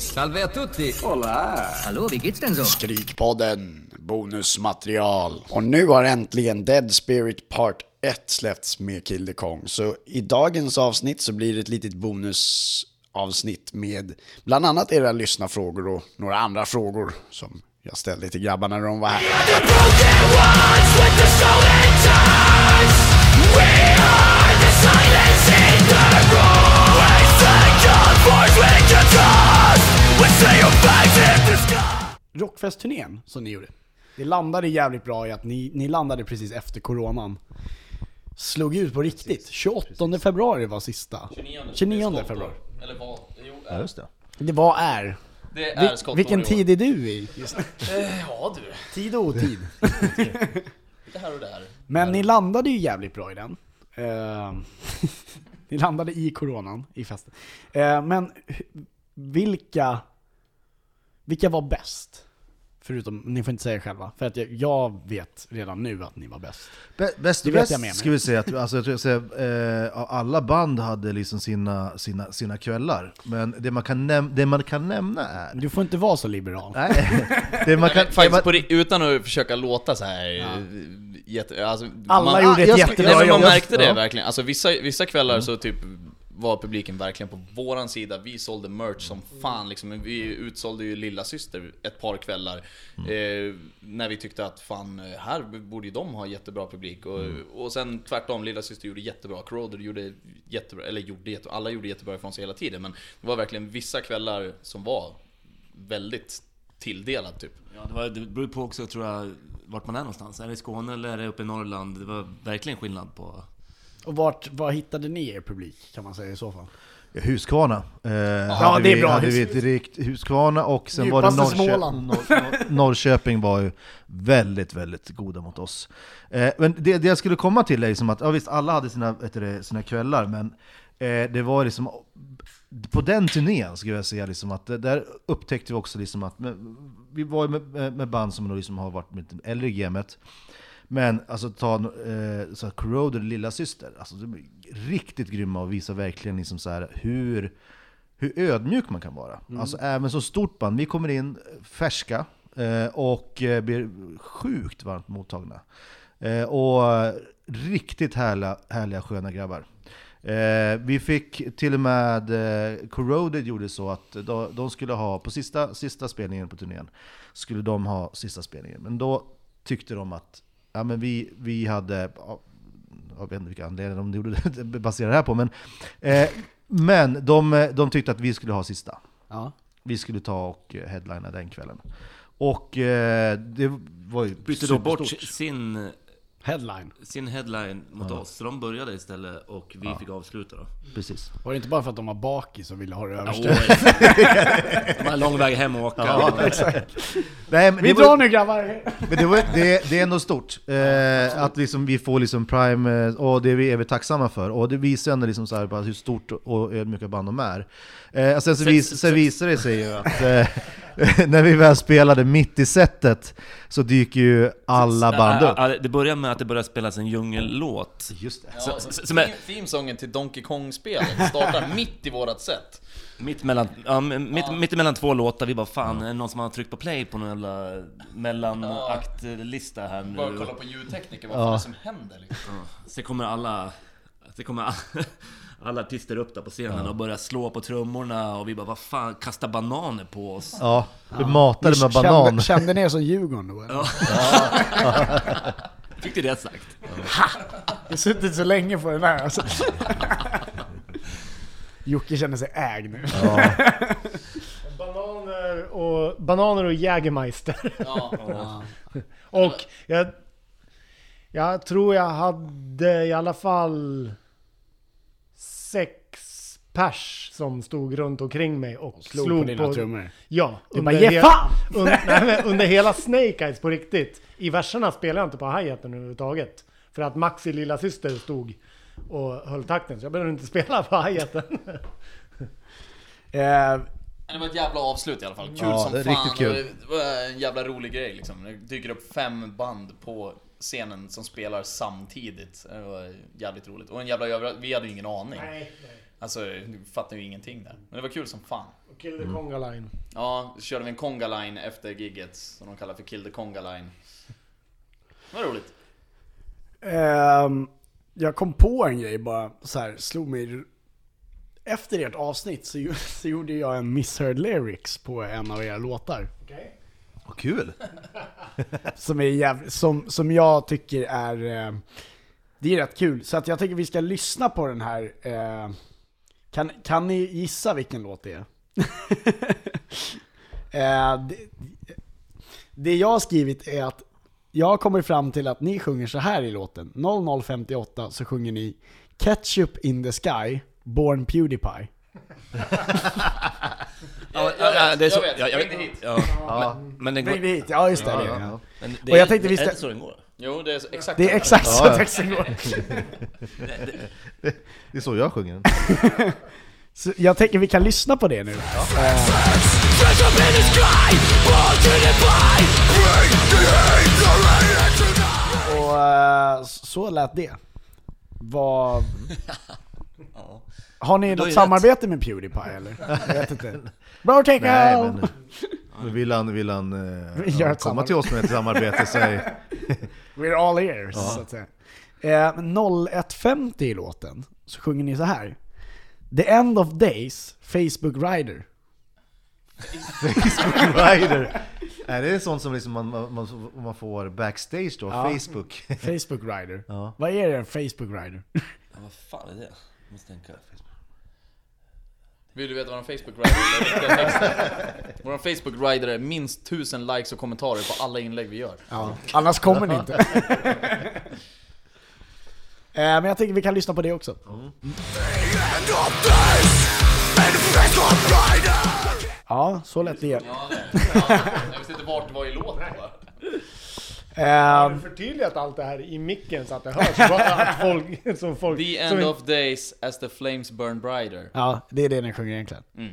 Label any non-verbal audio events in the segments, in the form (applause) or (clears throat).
Salve a tutti! Hallå, wie geht's denn so? Skrikpodden, bonusmaterial. Och nu har äntligen Dead Spirit Part 1 släppts med Kill the Kong. Så i dagens avsnitt så blir det ett litet bonusavsnitt med bland annat era lyssnarfrågor och några andra frågor som jag ställde till grabbarna när de var här. Rockfest-turnén som ni gjorde. Det landade jävligt bra i att ni, ni landade precis efter coronan. Slog ut på riktigt. 28 februari var sista. 29 februari. Eller vad? Jo, Ja, just det. Det var är. det är Vil- skottår vilken tid är du i just? Eh, Ja du, Tid och otid. (laughs) lite här och där. Men ni landade ju jävligt bra i den. (laughs) Ni landade i coronan, i festen. Eh, men vilka, vilka var bäst? Förutom, ni får inte säga själva, för att jag, jag vet redan nu att ni var bäst. Bä- Bäst och vet bäst jag med mig. ska vi säga att alltså, jag tror jag säger, eh, alla band hade liksom sina, sina, sina kvällar. Men det man, kan näm- det man kan nämna är... Du får inte vara så liberal. Nej, (laughs) det man kan, faktiskt man, på, utan att försöka låta så här eh, jätte, alltså, Alla man, gjorde ett jag- jättebra men man jobb. märkte det Ja. verkligen. Alltså vissa, vissa kvällar så typ var publiken verkligen på våran sida. Vi sålde merch som fan liksom. Men Vi utsålde ju Lilla Syster ett par kvällar. Eh, när vi tyckte att fan, här borde ju de ha jättebra publik. Och, och sen tvärtom, Lilla Syster gjorde jättebra. Corroder gjorde jättebra, eller gjorde jättebra. Alla gjorde jättebra ifrån sig hela tiden. Men det var verkligen vissa kvällar som var väldigt tilldelad typ. Ja, det, var, det beror på också tror jag vart man är någonstans. Är det i Skåne eller är det uppe i Norrland? Det var verkligen skillnad på... Och vart, var hittade ni er publik, kan man säga i så fall? Huskvarna. Eh, Ja, det är vi, bra. Hade vi ett rikt Huskvarna och sen var det Djupaste Norrkö Småland. Norr, Norr, Norrköping var ju väldigt, väldigt goda mot oss. Eh, men det, det jag skulle komma till är liksom att, ja visst alla hade sina, det, sina kvällar, men eh, det var liksom på den turnén skulle jag säga liksom att det- där upptäckte vi också liksom att vi var ju med, med, med band som liksom har varit lite äldre i gamet. Men alltså ta eh, så Corroder lilla syster, alltså de är riktigt grymma och visar verkligen liksom så här hur, hur ödmjuk man kan vara. Alltså även så stort band, vi kommer in färska eh, och eh, blir sjukt varmt mottagna. Eh, och riktigt härliga, härliga sköna grabbar. Eh, vi fick till och med, eh, Corroded gjorde så att de, de skulle ha, på sista, sista spelningen på turnén, skulle de ha sista spelningen. Men då tyckte de att ja, men vi, vi hade, ja, jag vet inte vilka anledningar de gjorde det, baserar det här på, men, eh, men de, de tyckte att vi skulle ha sista. Ja. Vi skulle ta och headlina den kvällen. Och eh, det var ju Bytte då bort sin, Headline. sin headline mot oss. Så de började istället och vi fick avsluta då. Precis. Var det inte bara för att de var bakis och ville ha det Åh, överstört? (laughs) de har lång väg hem och åka. (laughs) Nej, men Vi det var- drar nu grabbar! Men det, var, det, det är ändå stort, eh, att liksom vi får liksom Prime, eh, och det är vi, är vi tacksamma för. Och det visar ändå liksom så här bara hur stort och ödmjuka band de är. Eh, och sen, så vis, sen visar det sig ju att eh, (laughs) när vi väl spelade mitt i setet så dyker ju alla band upp. Ja, Det börjar med att det börjar spelas en djungellåt. Just det. Ja, Så- som är- theme- Themesången till Donkey Kong-spelet startar (laughs) mitt i vårat set. Mitt mellan, ja, mitt, mitt emellan två låtar, vi bara fan, är det någon som har tryckt på play på någon jävla mellanaktlista här Bara nu? kolla på ljudtekniker, vad fan är det som händer liksom? Sen kommer alla, sen kommer alla, (laughs) alla artister upp där på scenen och börjar slå på trummorna och vi bara vad fan, kasta bananer på oss. Ja, vi matade med banan. Kände, kände ni er som Djurgården då? eller? (laughs) Fick du det sagt? Jag har suttit så länge på den här alltså. Jocke känner sig ägd nu. (laughs) Bananer och, bananer och Jägermeister. Ja. (laughs) Och jag, jag tror jag hade i alla fall sex pers som stod runt omkring mig och Slog, slog, på dina trummor. Ja, Du bara ge fan! (laughs) under, nej, under hela Snake Eyes på riktigt. I verserna spelade jag inte på hi-haten överhuvudtaget. För att Maxi lilla syster stod och höll takten, så jag behövde inte (laughs) spela på hi-haten. (laughs) Eh, Det var ett jävla avslut i alla fall. Kul Ja, som det är fan. riktigt kul. och Det var en jävla rolig grej liksom. Det dyker upp fem band på scenen som spelar samtidigt. Det var jävligt roligt. Och en jävla överraskning. Vi hade ju ingen aning. Alltså, du fattar ju ingenting där. Men det var kul som fan. Kill the Conga Line. Ja, så körde vi en conga line efter gigget, som de kallar för Kill the Conga line. Det var roligt. Ehm, jag kom på en grej bara, så här, slog mig. Efter ert avsnitt så, (laughs) så gjorde jag en misheard lyrics på en av era låtar. Vad kul! (laughs) Som, är jäv, som, som jag tycker är... Eh, det är rätt kul. Så att jag tycker vi ska lyssna på den här. Eh, kan, kan ni gissa vilken låt det är? (laughs) eh, det, det jag har skrivit är att jag kommer fram till att ni sjunger så här i låten. 0058 så sjunger ni Ketchup in the sky, Born Pewdiepie. (laughs) Ja, jag ja, vet, det är så, jag vet. Ja, jag hit. Ja, Ja, men, men den Bring går... det hit, ja just det. ja, det, ja, är det. ja. Men det Och jag är- tänkte vi är ska- det så den går? Jo, det är så- exakt Det är exakt så Ja, ja. texten går. (laughs) Det är så jag sjunger den. Så jag tänker vi kan lyssna på det nu. Eh, och eh, så lät det. Vad... (laughs) Har ni är något samarbete med Pewdiepie eller? Jag vet inte. Bro take Nej, men, vill han, vill han eh, (laughs) ja, ett komma samarbete. till oss med ett samarbete så är (laughs) We're all ears, så att säga. Eh, men 01.50 i låten så sjunger ni så här. The end of days, Facebook rider. Rider. Är det sånt som liksom man, man, man- man får backstage då? Ja. Facebook? Facebook rider. Ja. Vad är det en Facebook rider? Ja, vad fan är det? Jag måste tänka. Vill du veta vad en Facebook rider är? Vår Facebook rider är minst 1000 likes och kommentarer på alla inlägg vi gör. Ja, annars kommer ni inte. (laughs) Eh, Men jag tänker vi kan lyssna på det också. Ja, så lätt det är. Ja, det. Ja, jag visste inte vart det var i låten Har du förtydligat allt det här i micken så att det hörs? Att (laughs) folk, som folk The som end inte- of days as the flames burn brighter. Ja, det är det den sjunger egentligen. Mm.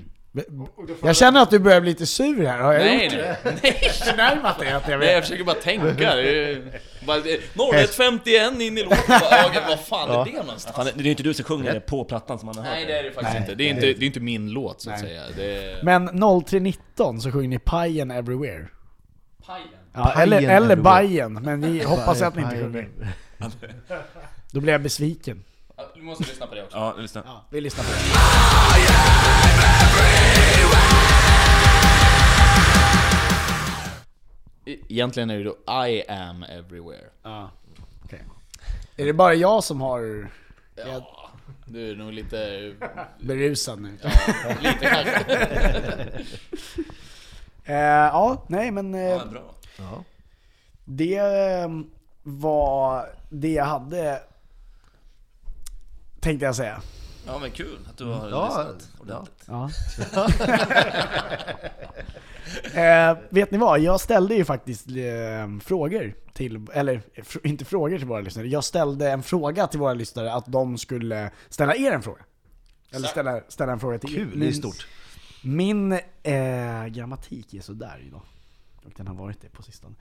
Jag känner att du börjar bli lite sur här, har jag Nej, gjort det? (laughs) nej, nej, Förnärmat dig att jag nej, jag vet. försöker bara tänka. Det är- bara, det är 0151 in i låten. Bara, ja, Vad fan är det någonstans? Fan, det är ju inte du som sjunger det på plattan som man har hört. Nej det är det faktiskt Nej, inte. Det är inte, det är inte min låt så att Nej. säga. Det är... Men 0319 så sjunger ni Pajen Everywhere. Pajen. Ja, Pajen eller, eller. Bajen, men ni hoppas att ni inte sjunger. (laughs) Då blir jag besviken. Du måste lyssna på det också. Ja, lyssna. Ja, vi lyssnar på det. E- Egentligen är det då I am everywhere. Ja, okej. Är det bara jag som har Ja, du är nog lite... berusad nu? Ja, lite kanske. (laughs) Eh, ja, nej men eh, Ja, bra. Ja. det eh, var det jag hade, tänkte jag säga. Ja men kul att du har Ja, lyssnat ordentligt. Ja. (laughs) eh, vet ni vad? Jag ställde ju faktiskt eh, frågor till, eller fr- inte frågor till våra lyssnare. Jag ställde en fråga till våra lyssnare att de skulle ställa er en fråga. Eller ställa, ställa en fråga till er. Kul, det är stort. Min eh, grammatik är sådär idag. Och den har varit det på sistone.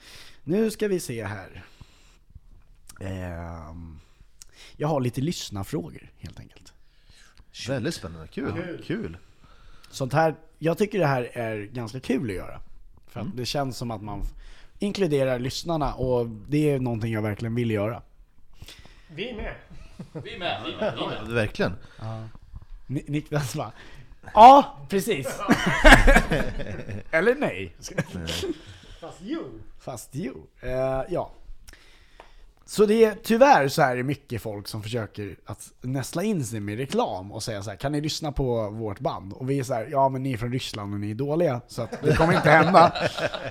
Nu ska vi se här. Ehm, jag har lite lyssnarfrågor helt enkelt. Väldigt spännande, kul. Kul. Sånt här, jag tycker det här är ganska kul att göra. För att det känns som att man inkluderar lyssnarna och det är någonting jag verkligen vill göra. Vi är med. Vi är med, vi är med. Vi är med. Ja, verkligen. Ni- Niklas bara Ja, precis! (laughs) Eller nej. Fast jo. Fast jo. Eh, ja. Så det är tyvärr så är det mycket folk som försöker att näsla in sig med reklam och säga så här, kan ni lyssna på vårt band? Och vi är så här, ja men ni är från Ryssland och ni är dåliga, så att det kommer inte hända.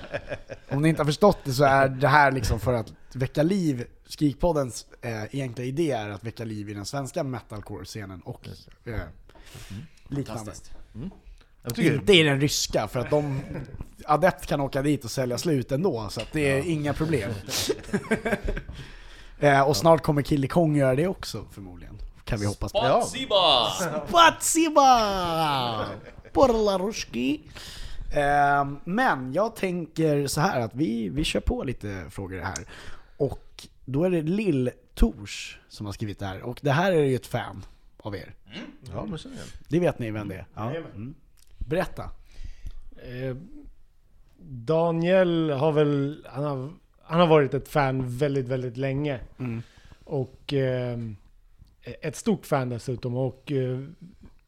(laughs) Om ni inte har förstått det så är det här liksom för att väcka liv, Skrikpoddens eh, egentliga idé är att väcka liv i den svenska metalcore-scenen och eh, liknande. Tycker, Inte i den ryska, för att de... Adept kan åka dit och sälja slut ändå, så att det är inga problem. (laughs) eh, och snart kommer Kille Kong göra det också, förmodligen. Kan vi hoppas på. Spatsiba! Spatsiba! Porlaruski! Eh, men jag tänker så här att vi, vi kör på lite frågor här. Och då är det Lill Tors som har skrivit det här. Och det här är ju ett fan. Av er. Ja, men. Det vet ni vem det är? Ja. Jajamän. Mm. Berätta. Eh, Daniel har väl, han har, han har varit ett fan väldigt, väldigt länge. Mm. Och eh, ett stort fan dessutom. Och eh,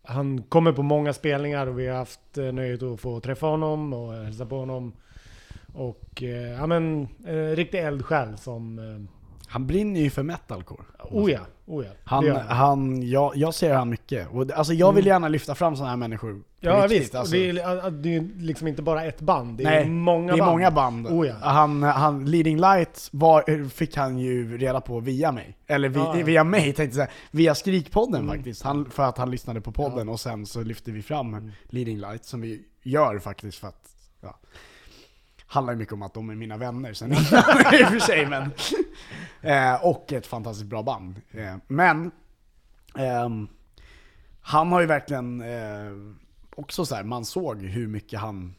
han kommer på många spelningar och vi har haft eh, nöjet att få träffa honom och hälsa på honom. Och eh, ja men, en riktig eldsjäl som... Han brinner ju för metalcore. oh ja, oh ja. Han, han. han, jag, jag ser han mycket. Och, det- alltså jag vill gärna lyfta fram sådana här människor. på Ja riktigt, visst, alltså. det, är, det är liksom inte bara ett band. Det är Nej, många det är band. många band. Oh ja. han, han, Leading Light var, fick han ju reda på via mig. Eller vi, Ja. via mig tänkte jag säga. Via Skrikpodden Mm. faktiskt. Han, för att han lyssnade på podden och sen så lyfte vi fram Mm. Leading Light som vi gör faktiskt för att ja, handlar ju mycket om att de är mina vänner sen innan (laughs) i och för sig. Men, eh, och ett fantastiskt bra band. Eh, men ehm, han har ju verkligen eh, också så här, man såg hur mycket han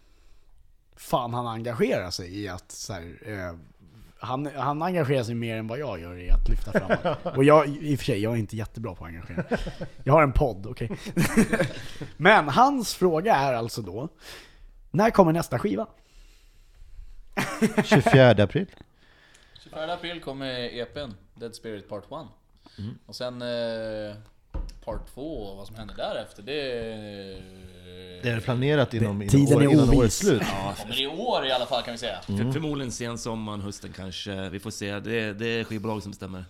fan han engagerar sig i att så här, eh, han, han engagerar sig mer än vad jag gör i att lyfta fram. (laughs) Och jag, i och för sig, jag är inte jättebra på att engagera. Jag har en podd, okej. (laughs) Men hans fråga är alltså då, när kommer nästa skiva? 24 april. 24 april kommer EPn, Dead Spirit Part 1. Och sen eh, Part 2, vad som händer därefter, det... Det är planerat inom, inom, tiden år, är innan årets slut. kommer i år i alla fall kan vi säga. För, förmodligen sen sommaren, hösten kanske. Vi får se. Det, det är skivbolag som bestämmer.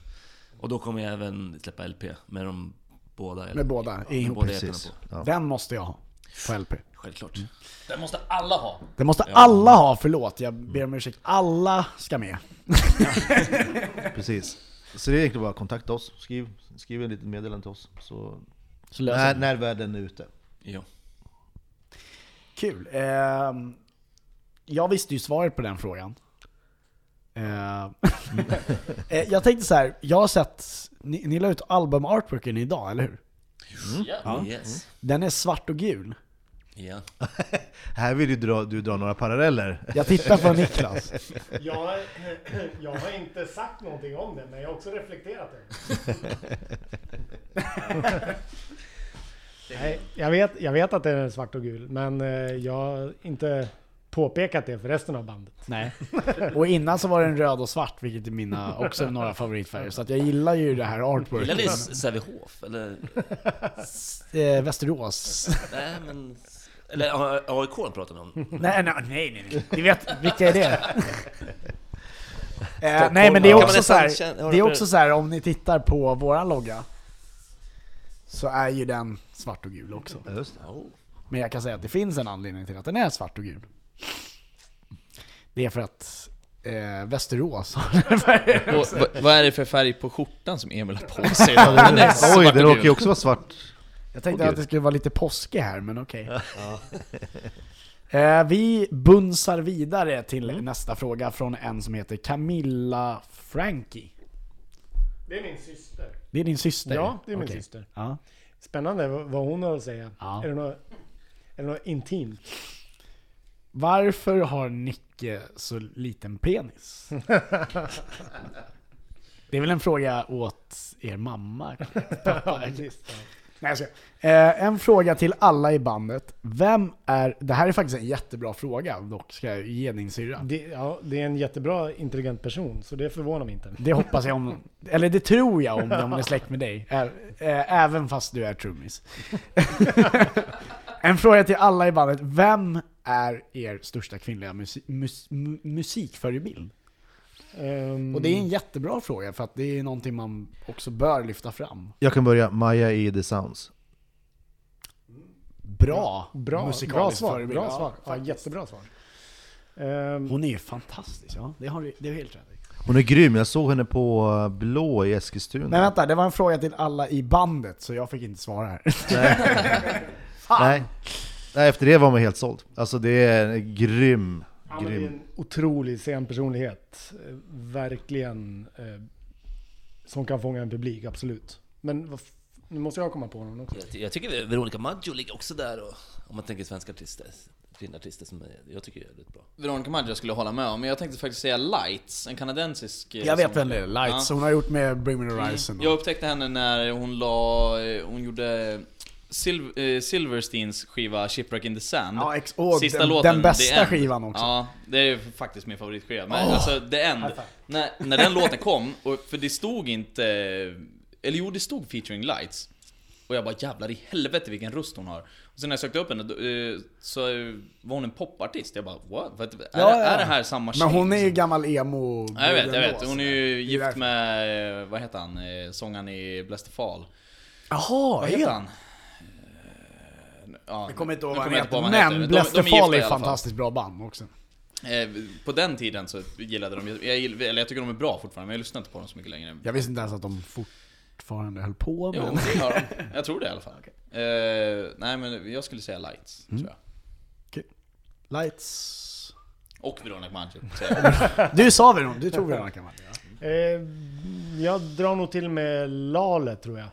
Och då kommer jag även släppa LP med de båda. eller- Med båda med ihop, båda precis. EP:na på. Ja. Den måste jag ha på LP. Självklart. Den måste alla ha. Det måste alla ha, förlåt, jag ber om ursäkt. Alla ska med. (laughs) Precis. Så det är egentligen bara kontakta oss. Skriv, skriv en liten meddelande till oss. Så Så löser när, när världen är ute. Ja. Kul. Ehm, jag visste ju svaret på den frågan. Ehm, (laughs) eh, jag tänkte så här, jag har sett, ni, ni la ut album-artworken idag, eller hur? Ja. Yes. Den är svart och gul. Ja. (laughs) Här vill ju dra, du dra några paralleller. Jag tittar på Niklas. (laughs) Jag, (clears throat) jag har inte sagt någonting om det, men jag har också reflekterat det. (laughs) Nej, jag, vet, jag vet att det är svart och gul, men eh, jag har inte påpekat det för resten av bandet. Nej. Och innan så var den röd och svart, vilket är mina också några favoritfärger. Så att jag gillar ju det här Gillar artworken. vi Sävehof? Eller? Eh, Västerås. Nej men... Eller AIK pratar vi om. (laughs) Nej, nej, nej, nej. Ni vet, vilka är det? (laughs) Eh, nej men det är också så här, det är också så här om ni tittar på våran logga så är ju den svart och gul också. Ja, just det. Oh. Men jag kan säga att det finns en anledning till att den är svart och gul. Det är för att eh, Västerås. Och, (laughs) vad, vad är det för färg på skjortan som Emil har på sig? Den är svart Oj, den råkar ju också vara svart. Jag tänkte Åh, att det skulle vara lite påske här, men okej. (laughs) Eh, vi bunsar vidare till Mm. nästa fråga från en som heter Camilla Frankie. Det är min syster. Det är din syster? Ja, det är min syster. Ja. Spännande vad hon har att säga. Ja. Är, det något, är det något intimt? Varför har Nicke så liten penis? (laughs) Det är väl en fråga åt er mamma? Ja, visst, ja. (laughs) Nej, jag skojar. eh, En fråga till alla i bandet. Vem är... Det här är faktiskt en jättebra fråga dock, ska jag ge din syrra. Det, ja, det är en jättebra intelligent person, så det förvånar mig inte. Det hoppas jag om... Eller det tror jag om de är släkt med dig. Ä- eh, Även fast du är trummis. (laughs) En fråga till alla i bandet. Vem är er största kvinnliga mus- mu- musikförebild? Ehm, Och det är en jättebra fråga för att det är någonting man också bör lyfta fram. Jag kan börja, Maja i The Sounds. Bra, bra, bra musikalisk svar. Bra Ja, svar. Ja, faktiskt. jättebra svar. Ehm, Hon är ju fantastisk, ja. Det har du, det är helt rätt. Hon är grym, jag såg henne på eh, Blå i Eskilstuna. Men vänta, det var en fråga till alla i bandet så jag fick inte svara här. (laughs) Nej. Nej, efter det var man helt såld. Alltså det är en grym, Ja, men det är grym. en otrolig scenpersonlighet. Eh, Verkligen. Eh, som kan fånga en publik, absolut. Men nu måste jag komma på någon också. Jag, jag tycker Veronica Maggio ligger också där och, om man tänker svenska artister. Kvinnliga artister som är- jag tycker är väldigt bra. Veronica Maggio skulle jag hålla med om, men jag tänkte faktiskt säga Lights, en kanadensisk... eh, Jag vet vem det är, Lights. Ja. Hon har gjort med Bring Me The Horizon. Jag upptäckte henne när hon la, eh, hon gjorde Sil eh, Silversteins skiva Shipwreck in the Sand. Ja, ex- åh, Sista den, låten, den bästa The skivan också. Ja, det är ju faktiskt min favoritskiva. Men alltså, The End. När, när den låten kom, och, för det stod inte... Eller jo, det stod featuring lights. Och jag bara jävlar i helvete vilken röst hon har. Och sen när jag sökte upp henne, eh, så eh, var hon en popartist. Jag bara what? Vad- Är, Ja, ja. är det här samma tjej? Men hon är ju gammal emo Ja, jag vet, jag vet. Hon är ju är gift med, eh, vad heter han, sångaren i Blessed Fall. Jaha, Vad heter han? Ja, Jag kommer inte ihåg vad han heter. Men de är ett fantastiskt bra band också. Eh, På den tiden så gillade de, jag, gill- eller jag tycker de är bra fortfarande, men jag lyssnar inte på dem så mycket längre. Jag visste inte ens att de fortfarande höll på med Jo, men det gör de. (laughs) Jag tror det i alla fall. Eh, nej men jag skulle säga Lights, Mm. tror jag. Lights... Och Veronica Maggio. (laughs) Du sa Veronica, du tog Veronica Maggio. ja. Eh, jag drar nog till med Lale tror jag.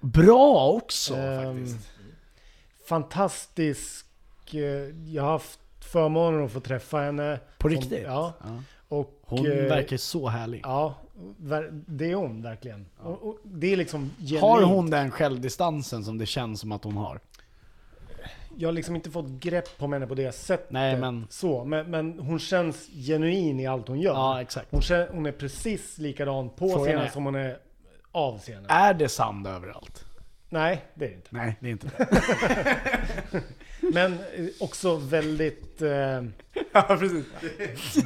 Bra också Ehm, faktiskt. Fantastisk. eh, Jag har haft förmånen att få träffa henne. På Som- riktigt? Ja. Ja. Och, Hon eh, verkar så härlig. Ja, det är hon verkligen. Och, och det är liksom genuint. Har hon den självdistansen som det känns som att hon har? Jag har liksom inte fått grepp på henne på det sättet. Nej, men- Så, men, men hon känns genuin i allt hon gör. Ja, exakt. Hon, kän- hon är precis likadan på Frågan scenen är- som hon är av scenen. Är det sand överallt? Nej, det är det inte. Nej, det är inte det. (laughs) Men eh, också väldigt... Eh, (laughs) ja, precis. (laughs)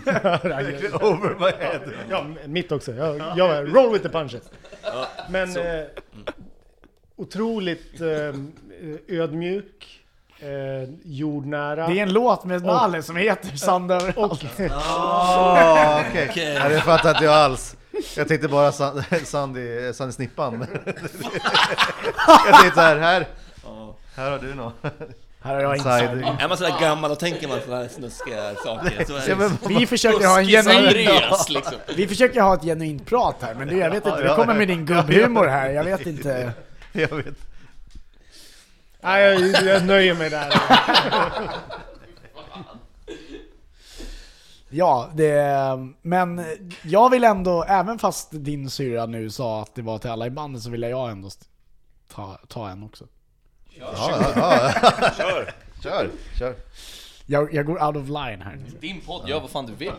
Over my head. ja, mitt också. Jag, jag roll with the punches. Men eh, otroligt eh, ödmjuk. Eh, jordnära. Det är en låt med Nalle som heter Sand överallt. och, Ah, okej. Ja, det fattar inte jag alls. Jag tänkte bara San- (laughs) Sandy, Sandy Snippan. (laughs) jag tänkte så här, här, här har du något. (laughs) Här har jag Inside. inside. Är man sådär gammal och tänker man sådana här snuskiga saker så Ja, det men, Vi försöker ha en genuin... Andreas liksom. Vi försöker ha ett genuint prat här, men du, jag vet inte, du kommer med din gubbhumor här, jag vet inte. jag vet. nej, jag, jag nöjer mig där. Ja, det, men jag vill ändå, även fast din syra nu sa att det var till alla i bandet så vill jag ändå ta, ta en också. Ja, ja, ja. Kör! Kör, kör. Jag, jag går out of line här. Din podd, gör vad fan du vill.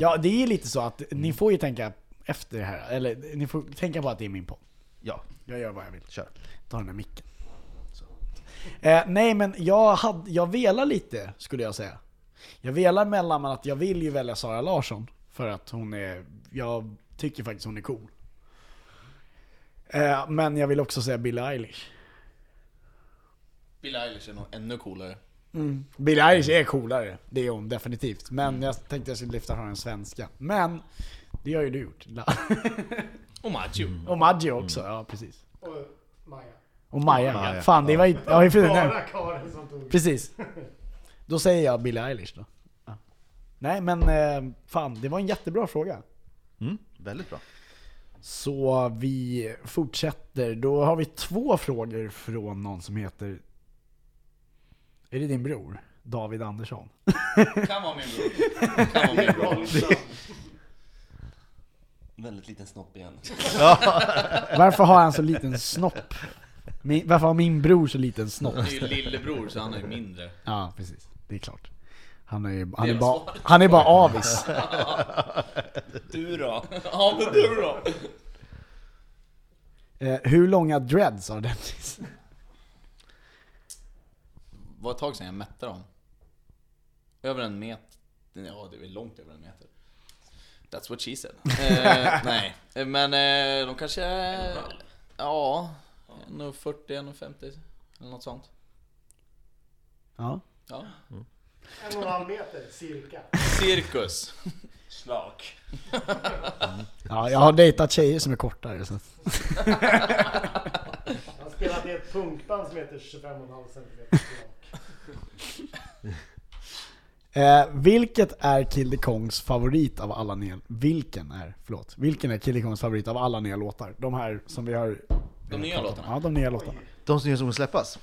Ja, det är lite så att ni får ju tänka efter det här, eller ni får tänka på att det är min podd. Ja, Jag gör vad jag vill. kör. Ta den där micken. Så. Eh, nej men jag, hade, jag velar lite, skulle jag säga. Jag velar mellan att jag vill ju välja Sara Larsson. För att hon är, jag tycker faktiskt hon är cool. Eh, men jag vill också säga Billie Eilish. Billie Eilish är nog ännu coolare. Billie Eilish är coolare, det är hon definitivt. Men jag tänkte jag skulle lyfta fram en svenska. Men, det har ju du gjort. (laughs) Och Maggio. Och Maggio också, ja precis. Och Maja. Och Maja. Maja. Fan, det var ju... Ja, nej. Bara Karin som tog Precis. (laughs) Då säger jag Billie Eilish då. Ja. Nej men eh, fan, det var en jättebra fråga. Mm, väldigt bra. Så vi fortsätter. Då har vi två frågor från någon som heter... Är det din bror? David Andersson? Kan vara min bror. Kan vara min bror. (laughs) väldigt liten snopp igen. Varför har han så liten snopp? Min, varför har min bror så liten snopp? Det är ju lillebror så han är mindre. Ja, precis. Det är klart. Han är, han är, bara, han är bara avis. (laughs) Du då? Ja men du då? Eh, hur långa dreads har Dennis? Det var ett tag sedan jag mätte dem. Över en meter. Ja, det är långt över en meter. That's what she said. eh, (laughs) nej, men eh, de kanske är... Ja, 1,40, 1,50 eller något sånt. Ja. Ja. En och en halv meter cirka. Cirkus. Slak. ja, jag har dejtat tjejer som är kortare. Så. Han har spelat i ett punkband som heter 25,5 cm. Eh, vilket är Kill the Kongs favorit av alla nya... Vilken är, förlåt. Vilken är Kill the Kongs favorit av alla nya låtar? De här som vi har... De nya låtarna. Ja, de nya låtarna. De som just kommer släppas?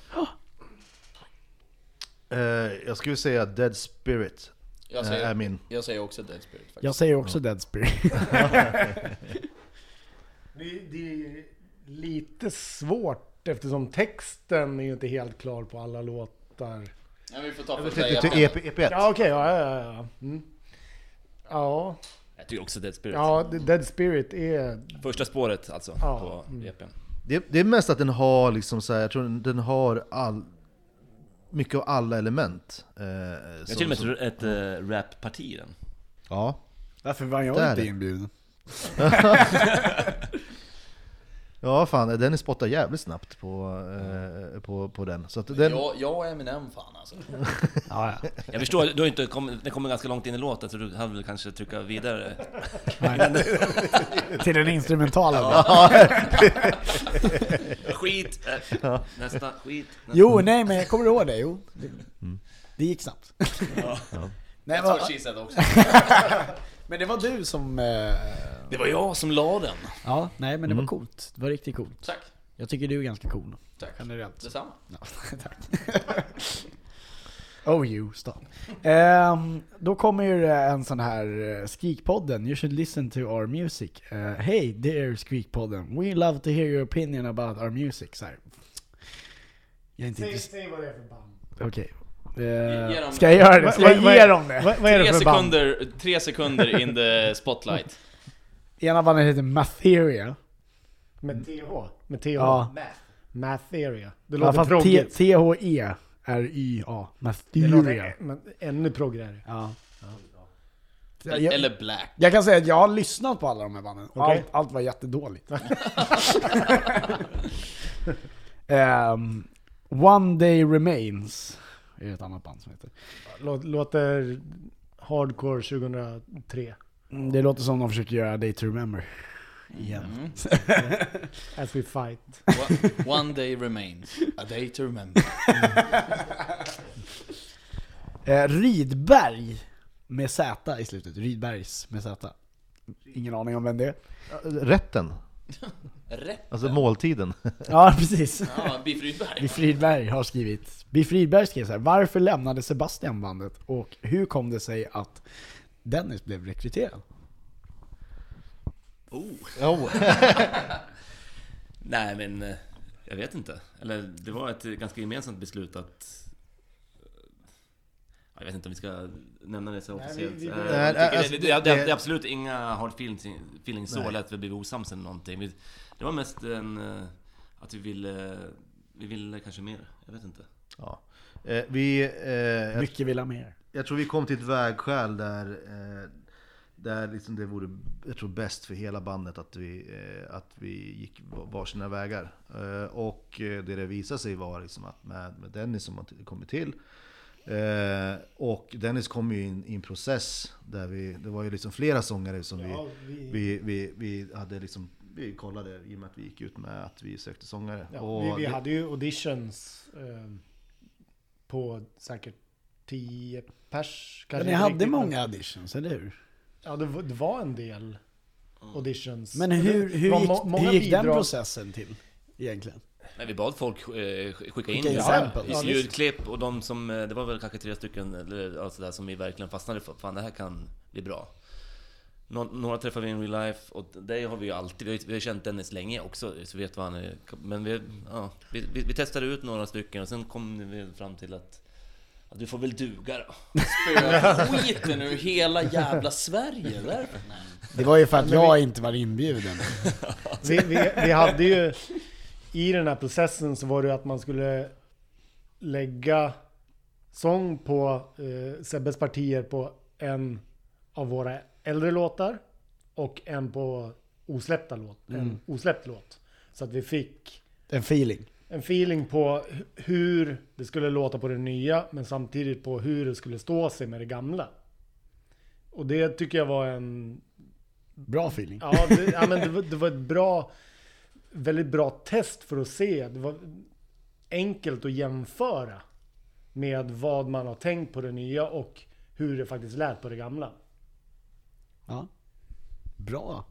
Eh, jag skulle säga Dead Spirit Jag eh, säger, är min. jag säger också Dead Spirit faktiskt. Jag säger också Dead Spirit. (laughs) Det, det är lite svårt eftersom texten är ju inte helt klar på alla låtar. Ja, vi får ta första. EP, EP1. Ja okej, ja ja ja. ja. Mm. Ja, Jag tycker också Dead Spirit. ja, Dead Spirit är... Första spåret alltså, Ja. på Mm. EPn. Det, det är mest att den har liksom så här, jag tror den har all, mycket av alla element. Eh, Jag som- till och med ett, ett äh, rapparti i den. Ja. Varför var jag Där inte inbjuden? (laughs) (laughs) Ja fan, den spottar jävligt snabbt på, eh, på, på den. Så att den, Jag, jag och Eminem fan alltså. (laughs) Ja, ja. Jag förstår, du har inte kommit, den kommer ganska långt in i låten så du hade väl kanske trycka vidare. (laughs) Till den instrumentala. (laughs) Skit! Äh, nästa, skit. Nästa. Jo, nej men jag kommer ihåg det. Jo. Det, det gick snabbt. Nej, That's what she said också. Men det var du som... Eh, Det var jag som la den. ja, nej men det var coolt. Det var riktigt coolt. Tack. Jag tycker du är ganska cool. Tack. Generellt. Detsamma. Ja, (laughs) tack. (laughs) oh you, stop. Ehm, då kommer ju en sån här uh, Skrikpodden, you should listen to our music. Uh, hey dear Skrikpodden, we love to hear your opinion about our music. Så här. Jag är inte Säg, säg vad det är för band. Okej. Ge Eh, ska jag göra det? Ska Vad- jag ge dem det? Vad, vad är det Tre för band? sekunder, tre sekunder in the spotlight. (laughs) Ena bandet heter Matheria. Med TH? Med TH? Ja. Math. Math area. Det låter proggigt. T-H-E är Y-A. Det Matheria. men, ännu proggigare. Ja. Eller, Jag, eller Black. jag kan säga att jag har lyssnat på alla de här banden. Okej. Allt, allt var jättedåligt. (laughs) (laughs) Ehm, One Day Remains är ett annat band som heter. Lå- Låter hardcore 2003. Mm, Det låter som de försöker göra Day to Remember. Igen. Mm. (laughs) As we fight. One, one day remains, a day to remember. (laughs) Eh, Rydberg med Z i slutet. Rydbergs med Z. Ingen aning om vem det är. Rätten, Rätt. alltså måltiden. (laughs) Ja, precis. Ja, Biff Rydberg. Biff Rydberg har skrivit. Biff Rydberg skrev så här. Varför lämnade Sebastian bandet? Och hur kom det sig att Dennis blev rekryterad? Oh. (laughs) Nej men, eh, jag vet inte. Eller det var ett ganska gemensamt beslut att... Jag vet inte om vi ska nämna det så Nej, officiellt. vi- vi- Nej, jag tycker alltså, det, är absolut inga hard feelings, feelings så, eller att vi blev osams eller någonting. Vi, det var mest en... eh, Att vi ville... Vi ville kanske mer. Jag vet inte. Ja. Eh, vi, eh, jag, Mycket vill ha mer. jag tror vi kom till ett vägskäl där, eh, där liksom det vore jag tror, bäst för hela bandet att vi, eh, att vi gick varsina vägar. Eh, och det det visade sig var liksom att med, med Dennis som har kommit till eh, och Dennis kom ju in i en process där vi, det var ju liksom flera sångare som vi, Ja, vi, vi, vi, vi hade liksom, vi kollade i och med att vi gick ut med att vi sökte sångare. ja, och vi, vi det- hade ju auditions eh, på säkert 10 pers. Men kanske ni inte hade riktigt, men- många auditions, eller hur? Ja, det var, det var en del auditions. Men hur, hur gick, hur gick den processen till? Egentligen? Nej, vi bad folk eh, skicka in Skicka in ljud- samples. Ja, ljudklipp och de som, eh, det var väl kanske tre stycken eller ja, sådär, som vi verkligen fastnade för. Fan det här kan bli bra. Nå- några träffade vi in real life och det har vi ju alltid, vi har, vi har känt Dennis länge också så vi vet vad han är. Men vi, ja, vi, vi, vi testade ut några stycken och sen kom vi fram till att, att du får väl duga då. (laughs) Skiten ur hela jävla Sverige. Nej. Det var ju för att jag inte var inbjuden. Vi, vi, vi hade ju... I den här processen så var det ju att man skulle lägga sång på eh, Sebbes partier på en av våra äldre låtar och en på osläppta låt, en osläppt låt. Så att vi fick En feeling. en feeling på hu- hur det skulle låta på det nya men samtidigt på hur det skulle stå sig med det gamla. Och det tycker jag var en Bra feeling. Ja, det, ja men det, det var ett bra, väldigt bra test för att se. Det var enkelt att jämföra med vad man har tänkt på det nya och hur det faktiskt lät på det gamla. Ja. Bra.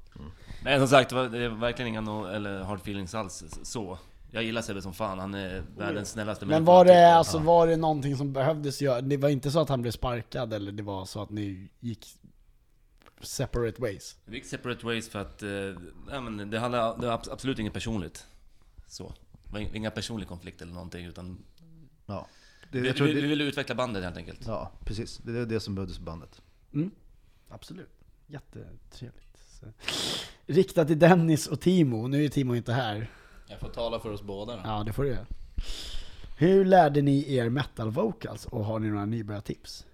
Nej som sagt, det var verkligen inga no, eller hard feelings alls så. Jag gillar Sebbe som fan, han är världens snällaste Men var det, alltså, var det någonting som behövdes göra? Det var inte så att han blev sparkad eller det var så att ni gick separate ways? Vi gick separate ways för att... Eh, men det, handlar, det var abs- absolut inget personligt. Så. Det var inga personlig konflikt eller någonting utan... Ja. Det, Vi, jag tror vi, vi ville utveckla bandet helt enkelt. ja, precis. Det är det som behövdes i bandet. Mm. Absolut. Jättetrevligt. Så. Riktat till Dennis och Timo. Nu är Timo inte här. Jag får tala för oss båda då. Ja, det får du göra. Hur lärde ni er metal vocals och har ni några nybörjartips?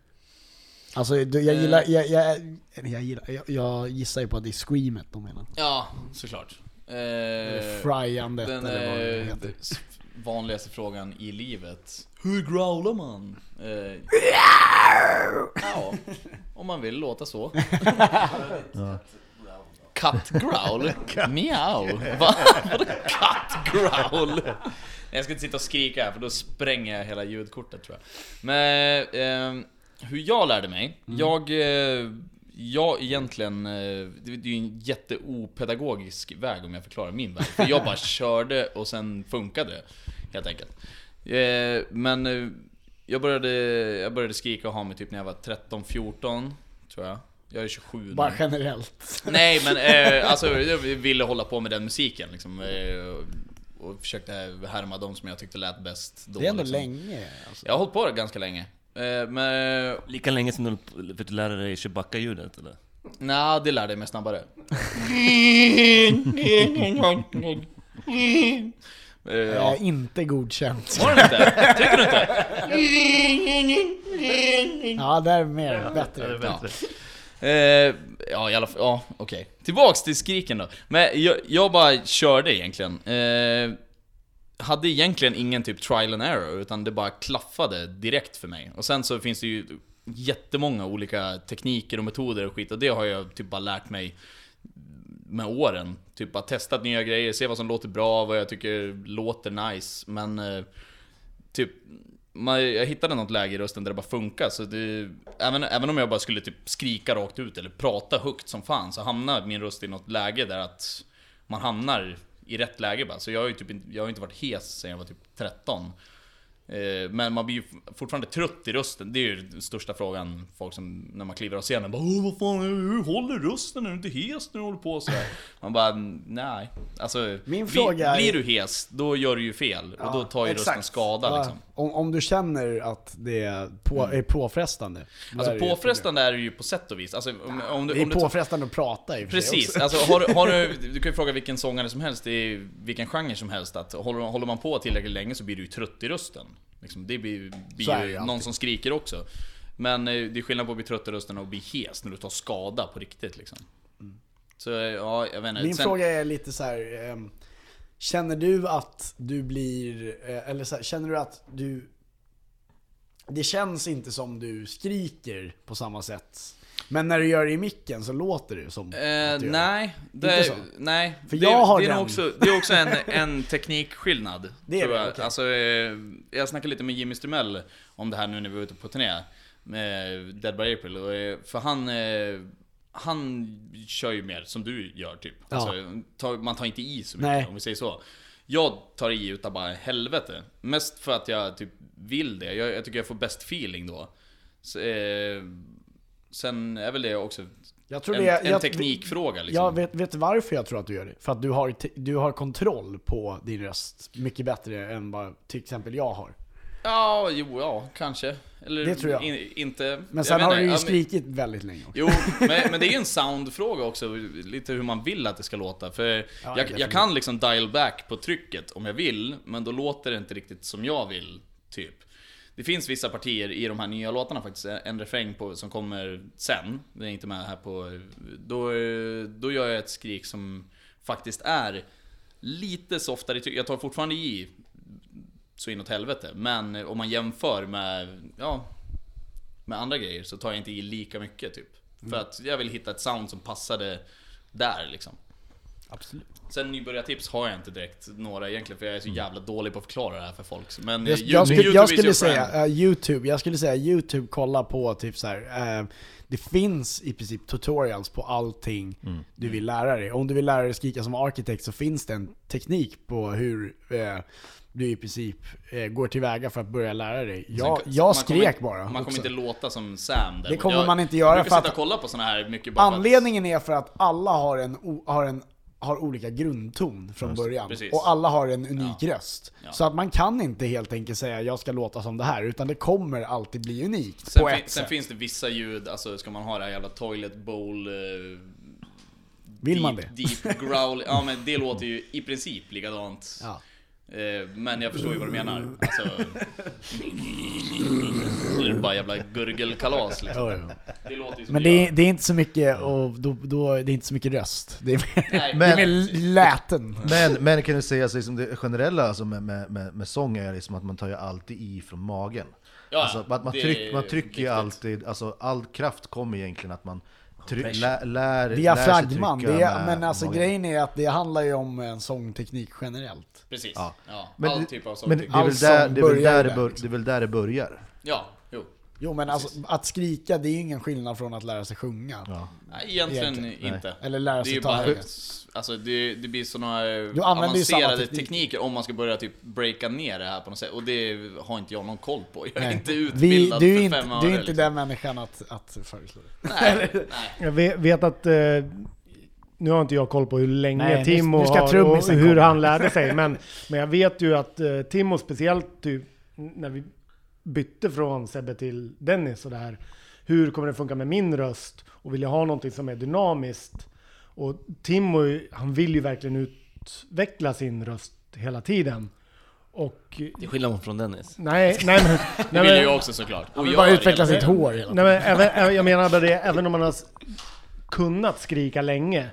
Alltså, jag gillar, jag, jag, eller jag, gillar jag, jag gissar ju på att det är screamet de menar. Ja, såklart. Eh, Fryandet den eller vad det eh, heter. vanligaste frågan i livet. Hur growlar man? Eh, ja, om man vill låta så. Cut growl? (laughs) Miau? Va? Vadå cut growl? Jag ska inte sitta och skrika här för då spränger jag hela ljudkortet tror jag. Men eh, hur jag lärde mig? Jag, eh, jag egentligen, eh, det är ju en jätteopedagogisk väg om jag förklarar min väg. För jag bara (laughs) körde och sen funkade det, helt enkelt. Eh, men jag började, jag började skrika och ha mig typ när jag var 13-14, tror jag. Jag är 27 nu. Bara generellt. Nej men eh, (laughs) alltså jag ville hålla på med den musiken liksom. Och försökte härma de som jag tyckte lät bäst då. Det är ändå liksom. länge. Alltså. Jag har hållit på det ganska länge. Eh, men Lika länge som du fick lära dig Chewbacca-ljudet eller? nej, det lärde jag mig snabbare. Eh, Jag ja. är inte godkänt. Var det inte? Tycker du inte? Ja, där är mer bättre. Ja. Eh, ja, i alla fall, ja, okej. Tillbaks till skriken då. Men jag, jag bara körde egentligen. Eh, hade egentligen ingen typ trial and error, utan det bara klaffade direkt för mig. Och sen så finns det ju jättemånga olika tekniker och metoder och skit, och det har jag typ bara lärt mig med åren. Typ bara testat nya grejer, se vad som låter bra, vad jag tycker låter nice. Men eh, typ, man, jag hittade något läge i rösten där det bara funkar. Så det, även, även om jag bara skulle typ skrika rakt ut eller prata högt som fan, så hamnar min röst i något läge där att man hamnar i rätt läge bara. Så jag har ju typ inte, jag har inte varit hes sedan jag var typ 13. Eh, Men man blir ju fortfarande trött i rösten. Det är ju den största frågan folk som, när man kliver av scenen, bara Åh, vad fan, hur håller rösten? Är du inte hes när du håller på så här? (laughs) Man bara, nej. Alltså, Min bli- fråga är- blir du hes, då gör du ju fel. och då tar ju exakt. rösten skada Ja, liksom. Om, om du känner att det är, på, är påfrestande. Alltså är det påfrestande är det ju på sätt och vis. Alltså, om, om du, problem. om Det du är påfrestande att prata i och för sig Precis, också. alltså, har, du- har du, (laughs) du kan ju fråga vilken sångare som helst i vilken genre som helst att håller, håller man på tillräckligt länge så blir du ju trött i rösten. Liksom, det blir, blir Så är det ju någon som skriker också. Men eh, det är skillnad på att bli trött i rösten och bli hes när du tar skada på riktigt liksom. Så eh, ja, jag vet inte. Min Sen- fråga är lite så här. Känner du att du blir, eh, eller så här, känner du att du Det känns inte som du skriker på samma sätt Men när du gör det i micken så låter det som Eh, att du gör det. nej, det, Inte så? nej. För det, jag har det, är den. också, det är också en, en (laughs) teknikskillnad. Det är det, jag. okej. Alltså, eh, jag snackade lite med Jimmy Strumell om det här nu när vi var ute på turné. Med Dead by April. Eh, för han, han kör ju mer som du gör typ. Ja. Alltså, man tar inte i så mycket Nej. om vi säger så. Jag tar i utav bara helvete. Mest för att jag typ vill det. Jag, jag tycker jag får bäst feeling då. Så, eh, sen är väl det också en, det är, en jag, teknikfråga liksom. Jag vet, vet varför jag tror att du gör det? För att du har, du har kontroll på din röst mycket bättre än vad till exempel jag har. Ja, jo, ja, kanske. Eller Det tror jag. In, inte... Men jag sen har du ju Ja, men- skrikit väldigt länge också. Jo, men, men det är ju en soundfråga också, lite hur man vill att det ska låta. För jag, definitivt. jag kan liksom dial back på trycket om jag vill, men då låter det inte riktigt som jag vill, typ. Det finns vissa partier i de här nya låtarna faktiskt, en refräng på, som kommer sen, den är inte med här på... Då, då gör jag ett skrik som faktiskt är lite softare. Jag tar fortfarande i så inåt helvete, men om man jämför med, ja, med andra grejer så tar jag inte i lika mycket typ. För att jag vill hitta ett sound som passade där liksom. Absolut. Sen nybörjartips har jag inte direkt några egentligen, för jag är så jävla dålig på att förklara det här för folk. Men Jag, eh, jag, skulle, YouTube jag skulle säga eh, YouTube, jag skulle säga YouTube, kolla på typ så här. eh, det finns i princip tutorials på allting du vill lära dig. Om du vill lära dig skrika som arkitekt så finns det en teknik på hur eh, du i princip eh, går tillväga för att börja lära dig. Jag, Man jag skrek kommer, bara. Man kommer också. inte låta som Sam däremot. kommer jag, man inte göra Jag för brukar att- sitta och kolla på såna här mycket bara Anledningen är för att alla har en, har en har olika grundton från början. precis. Och alla har en unik röst. Ja. Så att man kan inte helt enkelt säga jag ska låta som det här, utan det kommer alltid bli unikt Sen, på fin, ett sen sätt. finns det vissa ljud, alltså ska man ha det här jävla toilet bowl... Eh, Vill man deep, det? Deep (laughs) growl, ja men det låter ju i princip likadant. Ja. Eh, men jag förstår ju vad du menar. Alltså... Det är bara jävla gurgelkalas liksom. Det låter ju som Men det är, det är inte så mycket, och då, då, det är inte så mycket röst. Det är mer, Nej, det är Men- mer läten. Men, men kan du säga så liksom det generella alltså med, med, med, med sång är liksom att man tar ju alltid i från magen. Ja, alltså, man, man, det tryck, man trycker ju alltid, alltså all kraft kommer egentligen att man try, lär, lär, lär sig Diafragman, trycka det är, med men alltså grejen är att det handlar ju om en sångteknik generellt. Precis. Ja. Ja. Men, All typ av sång. men det, är väl där, det, är väl där det, bör, det är väl där det börjar. Ja, jo. Jo men alltså, att skrika det är ju ingen skillnad från att lära sig sjunga. Ja. Nej, egentligen Egentligen, inte. Eller lära sig ta högt. Alltså det, det blir Du samma avancerade teknik. tekniker om man ska börja typ breaka ner det här på något sätt. Och det har inte jag någon koll på. Jag är Nej. inte Vi, utbildad du är för inte, fem du öre. är inte liksom. den människan att, att föreslå det. Nej, (laughs) nej. Jag vet, vet att... Eh, nu har inte jag koll på hur länge Nej, nu- Timo nu ska har och hur komma. han lärde sig. Men, men jag vet ju att eh, Timo speciellt typ när vi bytte från Sebbe till Dennis och det här. Hur kommer det funka med min röst? Och vill jag ha någonting som är dynamiskt? Och Timo, han vill ju verkligen utveckla sin röst hela tiden. Och... Till skillnad från Dennis. Nej, nej men... (laughs) Det nej, vill men- jag också såklart. Och vill jag bara är utveckla sitt hår hela Nej, men även, (laughs) jag menar bara det, även om man har kunnat skrika länge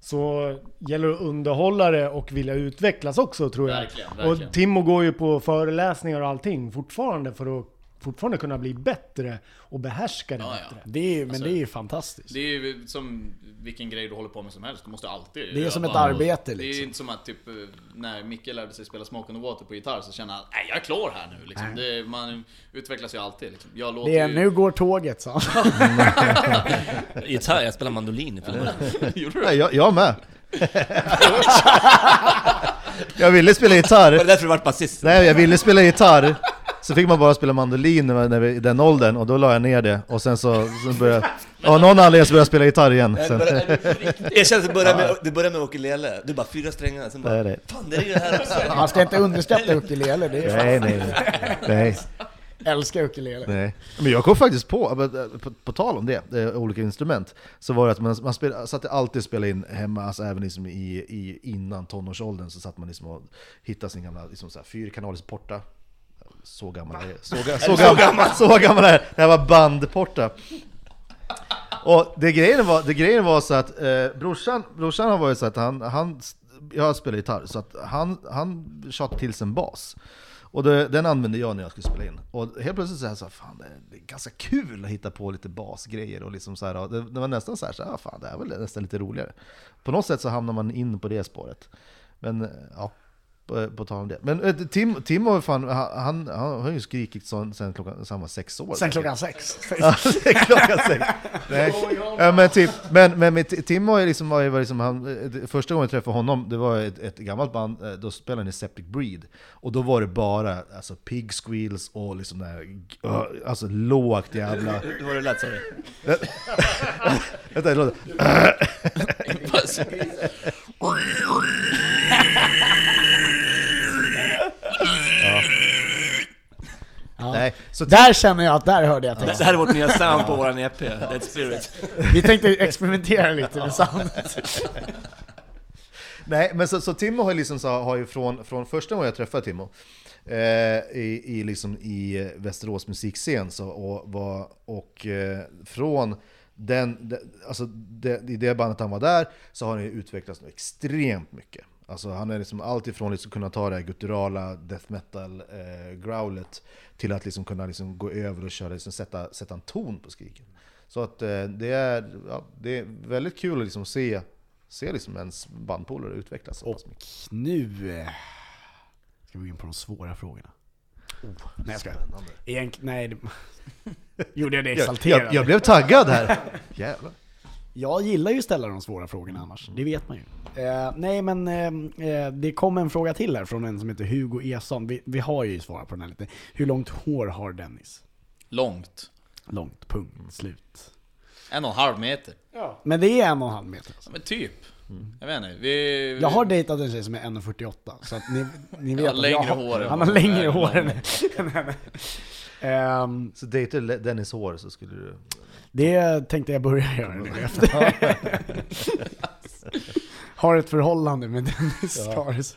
så gäller det att underhålla det och vilja utvecklas också tror jag. Verkligen, verkligen. Och Timo går ju på föreläsningar och allting fortfarande för att fortfarande kunna bli bättre och behärska det Ja, ja. bättre. Det är men Alltså, det är ju fantastiskt. Det är ju som vilken grej du håller på med som helst. Du måste alltid Det är som ett arbete Det är liksom. inte som att typ eh, när Micke lärde sig spela Smoke on the Water på gitarr så känner han nej jag är klar här nu liksom. det, Man utvecklas ju alltid liksom. Jag låter Det är ju... nu går tåget sa han. (laughs) Gitarr, jag spelar mandolin i filmen. (laughs) Gjorde du? Nej, jag, jag med! (laughs) jag ville spela gitarr, Var det därför du vart basist? Nej, jag ville spela gitarr, så fick man bara spela mandolin när, vi- i den åldern, och då la jag ner det, och sen så, så började jag, av någon anledning så började jag spela gitarr igen. Sen, Jag kände att det började med, det började med ukulele, du bara fyra strängar, sen bara Nej, nej. Fan det är ju det här också! Man ska inte underskatta ukulele, det är nej, nej, nej, nej, älskar ukulele. nej. Men jag kom faktiskt på, på, på, på tal om det, eh, olika instrument, så var det att man, man spel, satt alltid och spelade in hemma, alltså även liksom i, i, innan tonårsåldern så satt man liksom och hittade sin gamla liksom så här, fyrkanalers porta. Så gammal är. Så, ga- så, gammal, så gammal är jag. Det här var bandporta. Och det grejen var, det grejen var så att eh, brorsan, brorsan har varit så att han, han jag spelar gitarr, så att han, han tjatade till sig en bas. Och det, den använde jag när jag skulle spela in. Och helt plötsligt så här, så här fan det är, är ganska kul att hitta på lite basgrejer och liksom så här, och det, det var nästan så här, så här, ah, fan det är väl nästan lite roligare. På något sätt så hamnar man in på det spåret. Men eh, ja, på, på tal om det. Men eh, Tim, Tim har ju fan, han, han, han har ju skrikit sen, sen klockan, sen han var sex år. Sen klockan sex. (laughs) Ja, det är klockan sex. Nej. Ja, men, typ, men, men Tim var ju liksom, var ju var liksom han, eh, första gången jag träffade honom, det var ett, ett gammalt band, eh, då spelade han i Septic Breed. Och då var det bara alltså, pig squeals och liksom där, uh, alltså lågt jävla... Hur var det lät du? (laughs) Vänta, det låter... (laughs) Nej, så Där känner jag att där hörde jag Det texten. här är vårt nya sound på våran EP, Dead Spirit. (laughs) Vi tänkte experimentera lite med soundet. (laughs) Nej, men så, så Timo har liksom så, har ju från, från första gången jag träffade Timo eh, i, i, liksom i Västerås musikscen så, och, var, och eh, från den, den, alltså det, i det bandet han var där så har han ju utvecklats extremt mycket. Alltså han är liksom allt ifrån liksom kunna ta det här gutturala death metal eh, growlet till att liksom kunna liksom gå över och köra, liksom sätta, sätta en ton på skriken. Så att eh, det, är, ja, det är väldigt kul att liksom se se liksom ens bandpolare utvecklas Och nu eh, ska vi gå in på de svåra frågorna. nej jag skojar. Egent, nej, det, (laughs) gjorde jag det Jag, exalterad? jag, jag blev taggad här! (laughs) Jävlar. Jag gillar ju att ställa de svåra frågorna annars, det vet man ju. Eh, nej men eh, eh, det kom en fråga till här från en som heter Hugo Eson. Vi, vi har ju svarat på den här lite. Hur långt hår har Dennis? Långt. Långt, punkt, slut. En och en halv meter. Men det är en och en halv meter. Alltså. Ja, men typ. Jag vet inte. Vi... Jag har dejtat en tjej som är 1,48 så att ni, ni vet har att längre jag har, hår Han har längre hår än henne. (laughs) Så dejtar du Dennis hår så skulle du... Det tänkte jag börja göra nu efter. (laughs) Har ett förhållande med Dennis det så.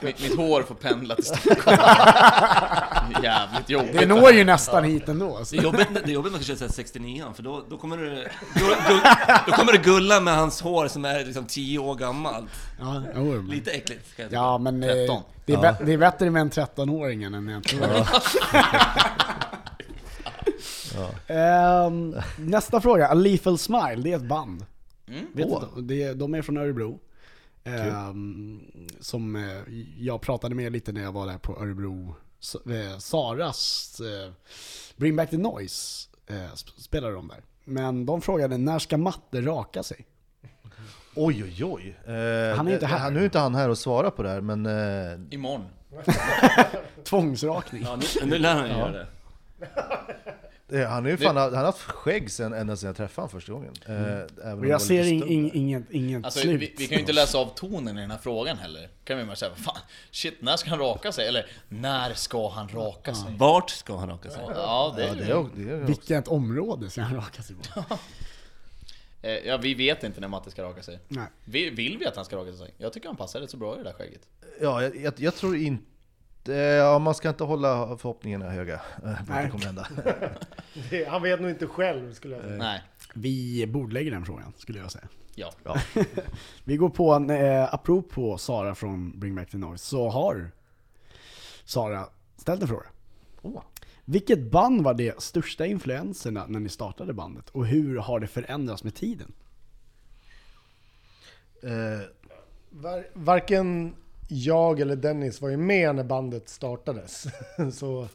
Mitt, mitt hår får pendla till Stockholm. (laughs) Jävligt jobbigt. Det når ju nästan hit ändå. Så. Det är jobbigt, det är jobbigt med kanske 69 för då, då, kommer du, gull, gull, då kommer du gulla med hans hår som är liksom 10 år gammalt. Ja. Lite äckligt kan jag tycka. ja men eh, 13. det, är bä- det är bättre med en 13-åring än en (laughs) 1 Ehm, nästa fråga, A Lethal Smile, det är ett band. Vet Åh. du, det, de är från Örebro. Ehm, som eh, jag pratade med lite när jag var där på Örebro. Eh, Saras eh, Bring Back the Noise eh, sp- spelade de där. Men de frågade när ska Matte raka sig? Oj oj oj! Eh, Han är inte här. Han, nu är inte han här och svara på det här men... Eh, Imorgon. (laughs) Tvångsrakning. Ja, nu, nu lär han göra det. Eh, han, är ju fan, han har haft skägg sen, ända sedan jag träffade honom första gången. Eh, var jag ser in, inget, inget Alltså, slut. vi, vi kan ju inte läsa av tonen i den här frågan heller. Kan vi bara säga, fan, shit, när ska han raka sig? Eller, när ska han raka sig? Vart ska han raka sig? Ja, det är Ja, det är, det är, Vilket område ska han raka sig på? (laughs) Eh, Ja, vi vet inte när Matte ska raka sig. Nej. Vi, vill vi att han ska raka sig? Jag tycker han passar rätt så bra i det där skägget. ja, jag, jag, jag tror inte... Ja, man ska inte hålla förhoppningarna höga. eh, Nej. det kommer hända. (laughs) Han vet nog inte själv skulle jag säga. Nej. Vi bordlägger den frågan, skulle jag säga. Ja. (laughs) Vi går på en, eh, apropå Sara från Bring Back the Noise, så har Sara ställt en fråga. Åh. Vilket band var de största influenserna när ni startade bandet? Och hur har det förändrats med tiden? Eh, Var, varken jag eller Dennis var ju med när bandet startades. (laughs) Så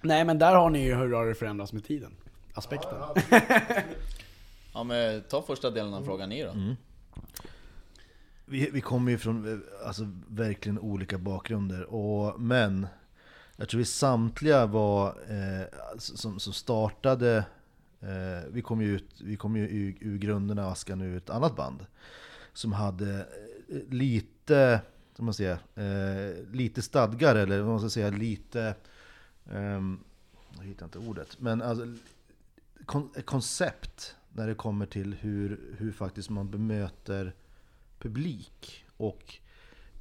Nej men där har ni ju hur har det förändrats med tiden? Aspekten. Ja (laughs) men ta första delen av frågan ni då. Vi, vi kommer ju från alltså, verkligen olika bakgrunder, och, men jag tror vi samtliga var, eh, som, som startade, eh, vi kom ju, ut, vi kom ju ur, ur grunderna av Askan ur ett annat band som hade eh, lite, som man säger, eh, lite stadgar eller vad man ska säga, lite, Eh, jag hittar inte ordet, men alltså, kon, ett koncept när det kommer till hur, hur faktiskt man bemöter publik. Och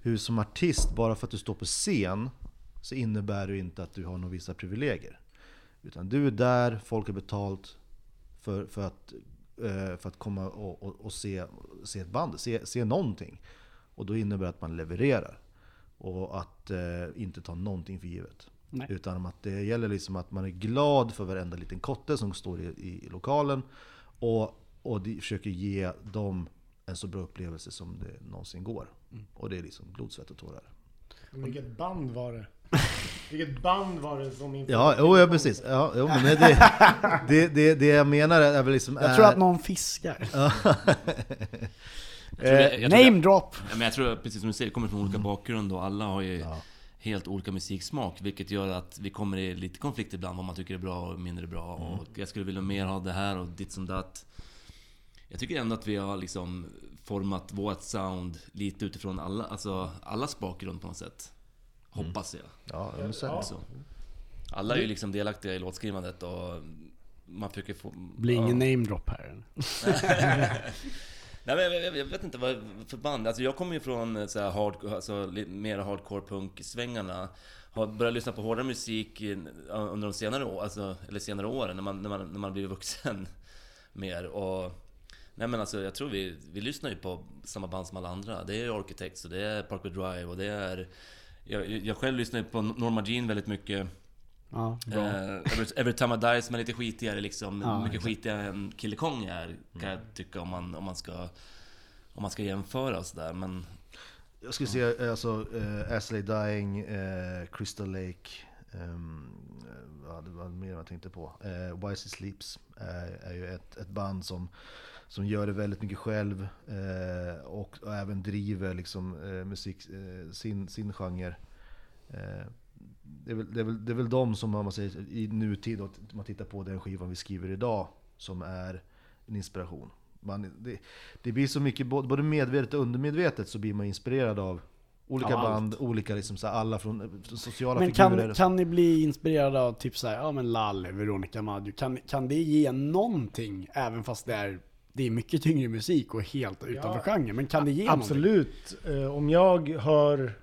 hur som artist, bara för att du står på scen, så innebär det inte att du har några vissa privilegier. Utan du är där, folk har betalt för, för, att, eh, för att komma och, och, och se, se ett band, se, se någonting. Och då innebär det att man levererar. Och att eh, inte ta någonting för givet. Nej. Utan att det gäller liksom att man är glad för varenda liten kotte som står i, i, lokalen. Och, och de försöker ge dem en så bra upplevelse som det någonsin går. Och det är liksom blod, svett och tårar. vilket band var det? (laughs) Vilket band var det som inte... Ja, jo, ja precis. Ja, jo, men det, det, det, det jag menar är väl liksom... Jag tror är- att någon fiskar. (laughs) Eh, name drop! Ja, men jag tror, precis som du säger, det kommer från olika bakgrund och alla har ju helt olika musiksmak. Vilket gör att vi kommer i lite konflikt ibland vad man tycker är bra och mindre bra. Och jag skulle vilja mer ha det här och ditt som datt. Jag tycker ändå att vi har liksom format vårt sound lite utifrån alla, alltså allas bakgrund på något sätt. Hoppas jag. Ja, men så är det. Så. Alla är ju liksom delaktiga i låtskrivandet och man försöker få... Blir ingen ja. name drop här. (laughs) (laughs) Nej, men jag, jag, jag vet inte vad för band. Alltså jag kommer ju från eh, så här hard, alltså, mer hardcore punk-svängarna. Har börjat lyssna på hårdare musik eh, under de senare, år, alltså, eller senare åren, när man, när man, när man blir vuxen (laughs) mer. Och, nej men alltså jag tror vi, vi lyssnar ju på samma band som alla andra. Det är Architects och det är Parkway Drive och det är... Jag, jag själv lyssnar ju på Norma Jean väldigt mycket. Ja, bra. Eh, every, every time I die som är lite skitigare liksom. Ja, mycket exakt. skitigare än Kille Kong är, kan jag tycka om man, om man ska om man ska jämföra och sådär. Men Jag skulle säga eh, alltså, uh, Asley Dying, eh, Crystal Lake, um, vad det var mer jag tänkte på. Uh, Wisely Sleeps eh, är ju ett, ett band som, som gör det väldigt mycket själv eh, och, och även driver liksom, eh, musik, eh, sin, sin genre. Det, är väl, det, är väl, det är väl de som om man säger, i nutid, och om man tittar på den skivan vi skriver idag, som är en inspiration. Man, det, det blir så mycket, både medvetet och undermedvetet så blir man inspirerad av olika allt. band, olika liksom så här, alla från sociala Men figurer. kan, kan ni bli inspirerade av typ såhär, ja men Lalle, Veronica Maggio, kan, kan det ge någonting även fast det är, det är mycket tyngre musik och helt utanför genren? Men kan det ge någonting? Absolut. Eh, Om jag hör,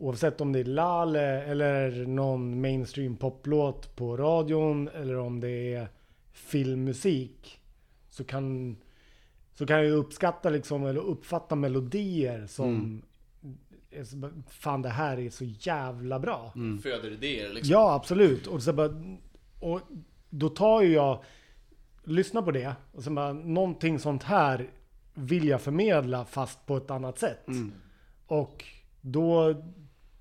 oavsett om det är Lale eller någon mainstream poplåt på radion eller om det är filmmusik. Så kan, så kan jag uppskatta liksom, eller uppfatta melodier som är bara, Fan det här är så jävla bra. Föder idéer liksom. Ja, absolut. Och, så bara, och då tar ju jag, lyssnar på det och så bara, någonting sånt här vill jag förmedla fast på ett annat sätt. Och då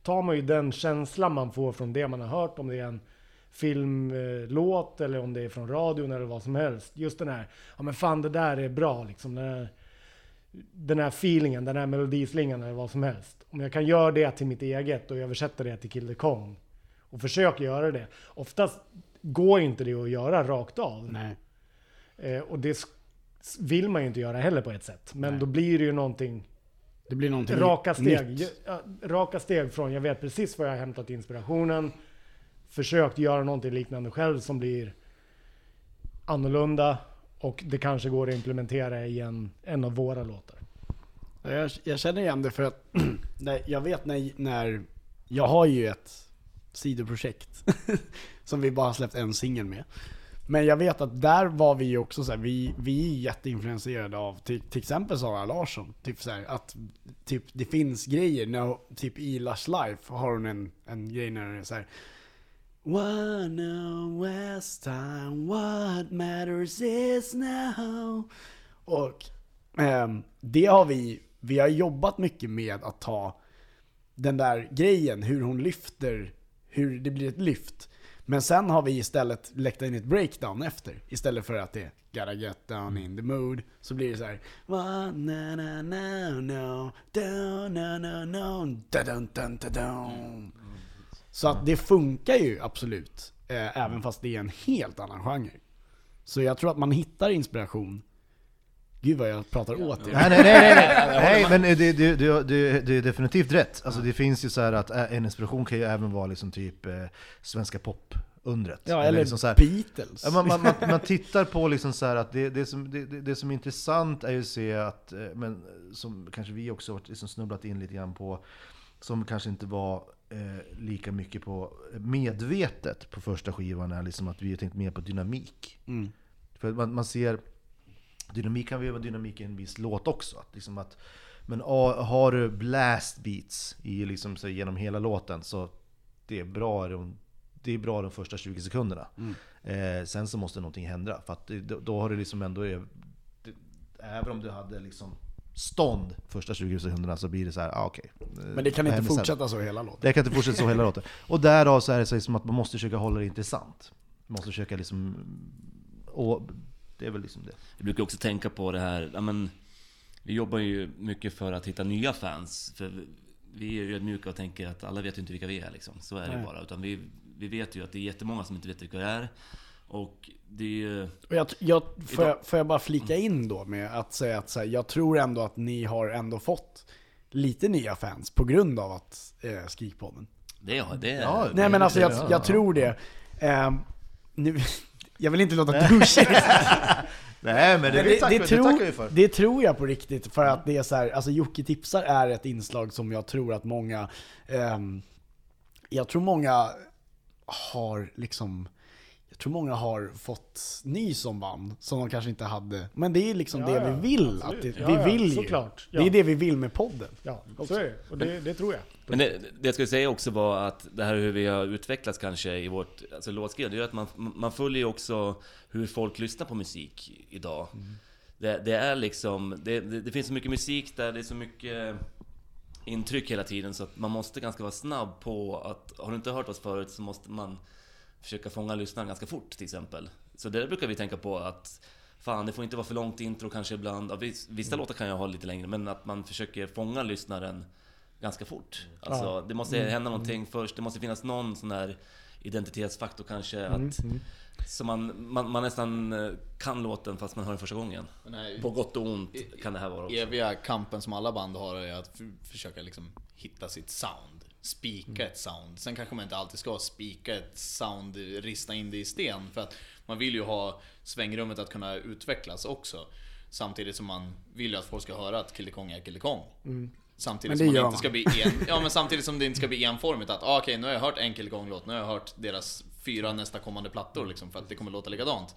tar man ju den känslan man får från det man har hört, om det är en filmlåt eller om det är från radion eller vad som helst. Just den här, ja men fan det där är bra liksom. Den här, den här feelingen, den här melodislingan eller vad som helst. Om jag kan göra det till mitt eget och översätta det till Kill the Kong och försöker göra det. Oftast går inte det att göra rakt av. Nej. Eh, och det vill man ju inte göra heller på ett sätt. Men då blir det ju någonting Det blir någonting raka steg. nytt. Raka steg från jag vet precis var jag har hämtat inspirationen. Försökt göra någonting liknande själv som blir annorlunda. Och det kanske går att implementera i en, en av våra låtar. Jag, jag känner igen det för att (clears throat) jag vet när, när jag har ju ett sidoprojekt (laughs) som vi bara släppt en singel med. Men jag vet att där var vi ju också så här, vi, vi är jätteinfluenserade av till, till exempel Sara Larsson. Typ så här, att typ, det finns grejer, när, typ i Lush Life har hon en, en grej när hon är så här. One West time, what matters is now. Och ehm, det har vi, vi har jobbat mycket med att ta den där grejen, hur hon lyfter, hur det blir ett lyft. Men sen har vi istället läckt in ett breakdown efter. Istället för att det är gotta get down in the mood. Så blir det så här. Na na na no, down na na no, da dun dun da dun. Så att det funkar ju absolut. Eh, även fast det är en helt annan genre. Så jag tror att man hittar inspiration. Gud vad jag pratar åt er. Nej, nej, nej, nej, nej. (laughs) men det, det, det, det, det är definitivt rätt. Alltså det finns ju så här att äh, en inspiration kan ju även vara liksom typ eh, svenska pop-undret. Ja, eller, liksom så här, Beatles. Ja, man, man, man, man tittar på liksom så här att det, det, som, det, det- det som är intressant är ju att se att, eh, men som kanske vi också har liksom snubblat in lite grann på, som kanske inte var eh, lika mycket på medvetet på första skivan, är liksom att vi har tänkt mer på dynamik. Mm. För man, man ser, dynamik kan ju vara dynamik i en viss låt också. Att liksom att, men har du blast beats i liksom, så genom hela låten så det är bra de, det är bra de första 20 sekunderna. Eh, sen så måste någonting hända. För att då, har du liksom ändå... Det, även om du hade liksom stånd första 20 sekunderna så blir det så här, ah, okej. Eh, Men det kan vad inte fortsätta så hela låten. Det kan inte fortsätta så hela låten. Och därav så är det så som att man måste försöka hålla det intressant. Man måste försöka liksom... Och det är väl liksom det. Jag brukar också tänka på det här, ja, men, vi jobbar ju mycket för att hitta nya fans. För vi är ju ödmjuka och tänker att alla vet ju inte vilka vi är liksom. Så är det Nej. bara. Utan vi, vi vet ju att det är jättemånga som inte vet vilka vi är. Och det är ju... Och jag, jag, får, jag, får jag bara flika in då med att säga att så här, jag tror ändå att ni har ändå fått lite nya fans på grund av att eh, Skrikpodden. Det är, det Ja, Nej men alltså jag, ja, jag ja. tror det. Ehm, nu, jag vill inte låta douchig. (laughs) Nej men det, Men det, tackar, det, tror, tackar vi för. det tror jag på riktigt, för att det är så här, alltså Jocke tipsar är ett inslag som jag tror att många, ehm, jag tror många har liksom, jag tror många har fått nys om band som de kanske inte hade. Men det är liksom Ja, det ja, vi vill. Att det, Ja, vi ja, vill ju. såklart. Det är det vi vill med podden. Ja, så är det. Och det, det tror jag. Men det, det jag skulle säga också var att det här hur vi har utvecklats kanske i vårt alltså låtskrivande, det är att man, man följer ju också hur folk lyssnar på musik idag. Det, det är liksom, det, det, finns så mycket musik där, det är så mycket intryck hela tiden så att man måste ganska vara snabb på att, har du inte hört oss förut så måste man försöka fånga lyssnaren ganska fort till exempel. Så det brukar vi tänka på att Fan, det får inte vara för långt intro kanske ibland. Ja, vis- vissa låtar kan jag ha lite längre, men att man försöker fånga lyssnaren ganska fort. Alltså, Ja. det måste hända någonting först. Det måste finnas någon sån där identitetsfaktor kanske. Att, Så man, man, man nästan eh, kan låten fast man hör den första gången. Den här På gott och ont kan det här vara också. eviga kampen som alla band har är att försöka liksom hitta sitt sound. Spika ett sound. Sen kanske man inte alltid ska spika ett sound, rista in det i sten. För att man vill ju ha svängrummet att kunna utvecklas också. Samtidigt som man vill ju att folk ska höra att Kille Kong är Kille Kong. Samtidigt som man inte ska bli en, ja, men samtidigt som det inte ska bli enformigt att ah, okej nu har jag hört en Kille Kong-låt, nu har jag hört deras fyra nästa kommande plattor liksom, för att det kommer låta likadant.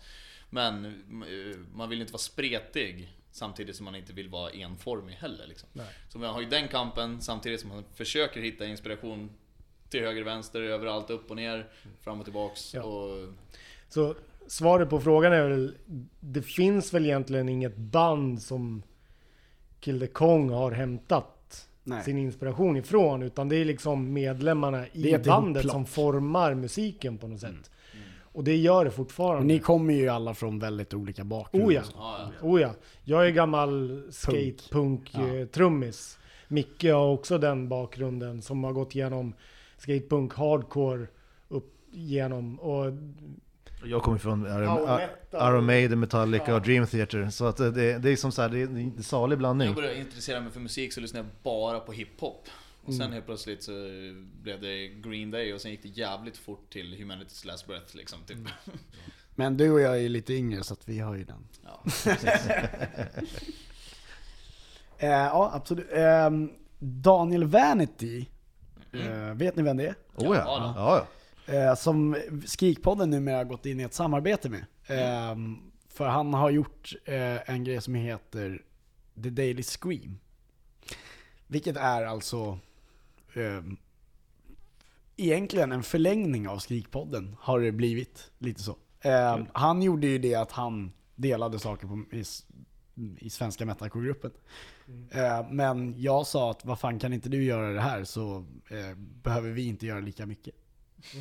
Men eh, man vill inte vara spretig samtidigt som man inte vill vara enformig heller. Liksom. Så man har ju den kampen samtidigt som man försöker hitta inspiration till höger, vänster, överallt, upp och ner, fram och tillbaks. Ja. Och, Så svaret på frågan är väl, det finns väl egentligen inget band som Kill the Kong har hämtat Nej. sin inspiration ifrån. Utan det är liksom medlemmarna i bandet som formar musiken på något Mm. sätt. Och det gör det Och fortfarande. ni kommer ju alla från väldigt olika bakgrunder. Oh ja. ja, ja. Oh ja. Jag är gammal skatepunk-trummis. Micke har också den bakgrunden som har gått igenom skatepunk, hardcore upp igenom. Och Jag kommer från Iron, Maiden, Metallica och Dream Theater. Så att det, det är som så här, det är en salig blandning. jag började intressera mig för musik så lyssnade jag bara på hiphop. Och Mm. sen helt plötsligt så blev det Green Day och sen gick det jävligt fort till Humanity's Last Breath liksom. Typ. Mm. Men du och jag är lite yngre så att vi har ju den. Ja. (laughs) (laughs) Eh, ja, absolut. Ehm, Daniel Vanity, eh, vet ni vem det är? Oh ja. Ja, ja, ja. Eh, som Skrikpodden numera har gått in i ett samarbete med. Ehm, för han har gjort eh, en grej som heter The Daily Scream. Vilket är alltså ehm, egentligen en förlängning av Skrikpodden har det blivit. Lite så. Ehm, han gjorde ju det att han delade saker på, i, i svenska metalcore-gruppen. Eh, men jag sa att vad fan kan inte du göra det här så eh, behöver vi inte göra lika mycket.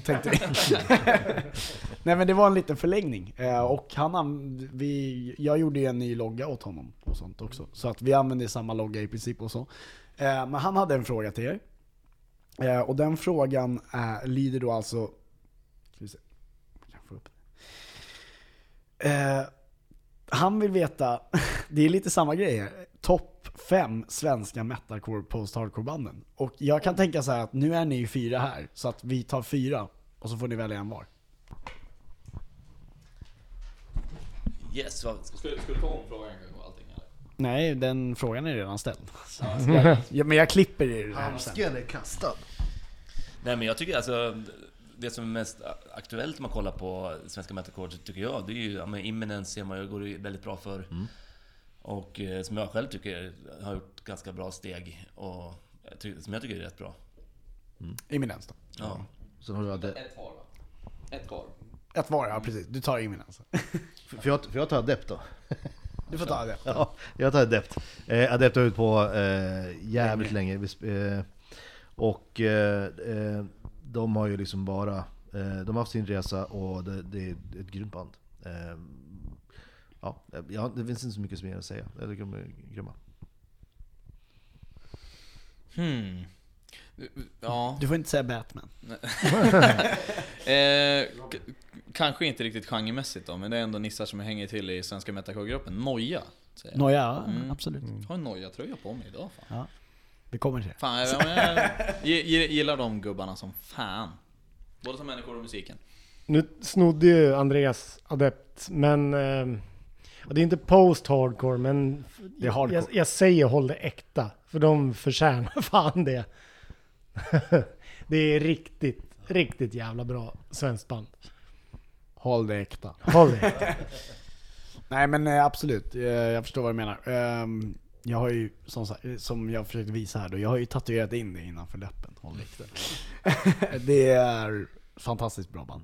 Tänkte vi. (laughs) Nej men det var en liten förlängning. Eh, och han, vi, jag gjorde ju en ny logga åt honom och sånt också. Så att vi använde samma logga i princip och så. Eh, men han hade en fråga till er. Eh, och den frågan är, lyder då alltså... Ska vi se. Jag kan få upp han vill veta, (laughs) det är lite samma grej här. Topp fem svenska metalcore post-hardcore banden. Och jag kan tänka så här att nu är ni ju fyra här, så att vi tar fyra och så får ni välja en var. Yes, vad, skulle du ta om frågan och allting eller? Nej, den frågan är redan ställd. (laughs) ja, men jag klipper i det här sen. Handsken är kastad. Nej men jag tycker alltså det som är mest aktuellt om man kollar på svenska metalcore tycker jag, det är ju, ja, men Imminence ser man ju, går det väldigt bra för. Och eh, som jag själv tycker har gjort ganska bra steg och ty- som jag tycker är rätt bra. Imminens då. Ja. Sen har du Ade- Ett var va? Ett var. Ett var ja, precis. Du tar Imminens. (laughs) Får jag, får jag ta Adept då? Du får ta det. (laughs) Ja, jag tar Adept. Eh, Adept har ut på eh, jävligt länge. Sp- Eh, och eh, eh, de har ju liksom bara, eh, de har haft sin resa och det, det är ett grymt band. Eh, ja, ja, det finns inte så mycket mer att säga. Jag tycker de är grymma. Hmm. Ja. Du får inte säga Batman. (laughs) Eh, kanske inte riktigt genremässigt då, men det är ändå nissar som jag hänger till i svenska metalcore-gruppen. Noja. säger jag. Nåja, ja, Mm. absolut. Jag har en Noja-tröja på mig idag fan. Vi kommer till det. Fan, jag, jag, jag, jag gillar de gubbarna som fan. Både som människor och musiken. Nu snodde ju Andreas Adept, men... Eh, och det är inte post-hardcore, men... Det är hardcore. Jag, jag säger håll det äkta, för de förtjänar (laughs) fan det. (laughs) det är riktigt, riktigt jävla bra svenskt band. Håll det äkta. Håll det äkta. (laughs) Nej men eh, absolut, Eh, jag förstår vad du menar. Ehm, Jag har ju, som, som jag försökte visa här då, jag har ju tatuerat in det innanför läppen. Håll äkta. det är fantastiskt bra band.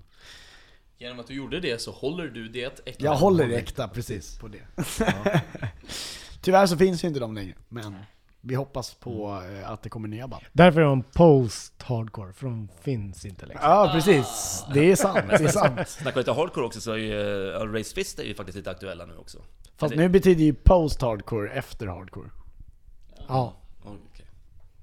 Genom att du gjorde det så håller du det äkta. Jag håller det äkta precis på det. (laughs) Tyvärr så finns ju inte de längre, men vi hoppas på eh, att det kommer nya band. Därför är de post-hardcore, för de finns inte längre. Ja, precis. Det är sant. Det är sant. (laughs) Snackar lite hardcore också så är ju uh, Race Fist är ju faktiskt lite aktuella nu också. Fast nu betyder ju post-hardcore efter hardcore. Ja. Okej.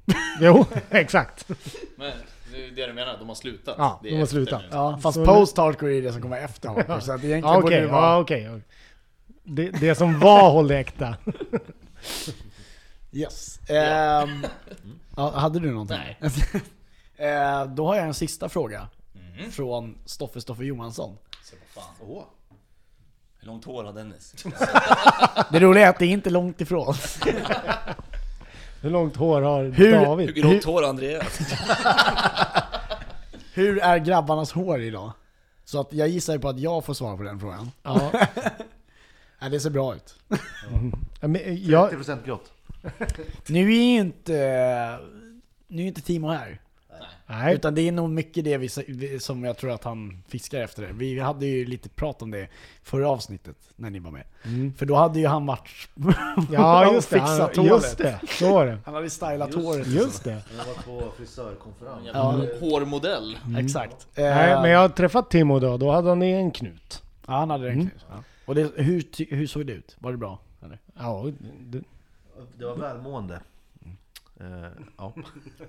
(laughs) Jo, exakt. Men det är det du menar, de har slutat. Ja, Det de har slutat. Ja, fast Så- post-hardcore är det som kommer efter hardcore. Så att egentligen (laughs) Ja, borde det vara... Ja, okej. Det, det som var Håll äkta. (laughs) Yes. Ehm, (laughs) ja, hade du någonting? Nej. Eh, då har jag en sista fråga. Mhm. Från Stoffe Stoffe Johansson. Så vad fan. Hur långt hår har Dennis? Det roliga är att det är inte långt ifrån. Hur långt hår har Hur- Hur David? grått hår har Andreas? (laughs) Hur är grabbarnas hår idag? Så att jag gissar på att jag får svara på den frågan. Ja, (laughs) Nej, det ser bra ut. (laughs) men jag, 30% grått. Nu är ju inte, nu är ju inte Timo här. Nej, Utan det är nog mycket det vi, som jag tror att han fiskar efter. Det. Vi hade ju lite prat om det förra avsnittet när ni var med. För då hade ju han varit (laughs) ja just det. fixat Han, håret. just det, så var det. Han hade stylat håret. Just det. Jag var på frisörkonferens. Jävla hårmodell. Exakt. Nej, Eh, men jag har träffat Timo då, då hade han en knut. Ja, han hade den Mm. knut. Ja. Och det, hur, hur såg det ut? Var det bra? Eller? Ja, det, Det var välmående. Eh, ja. (laughs) Och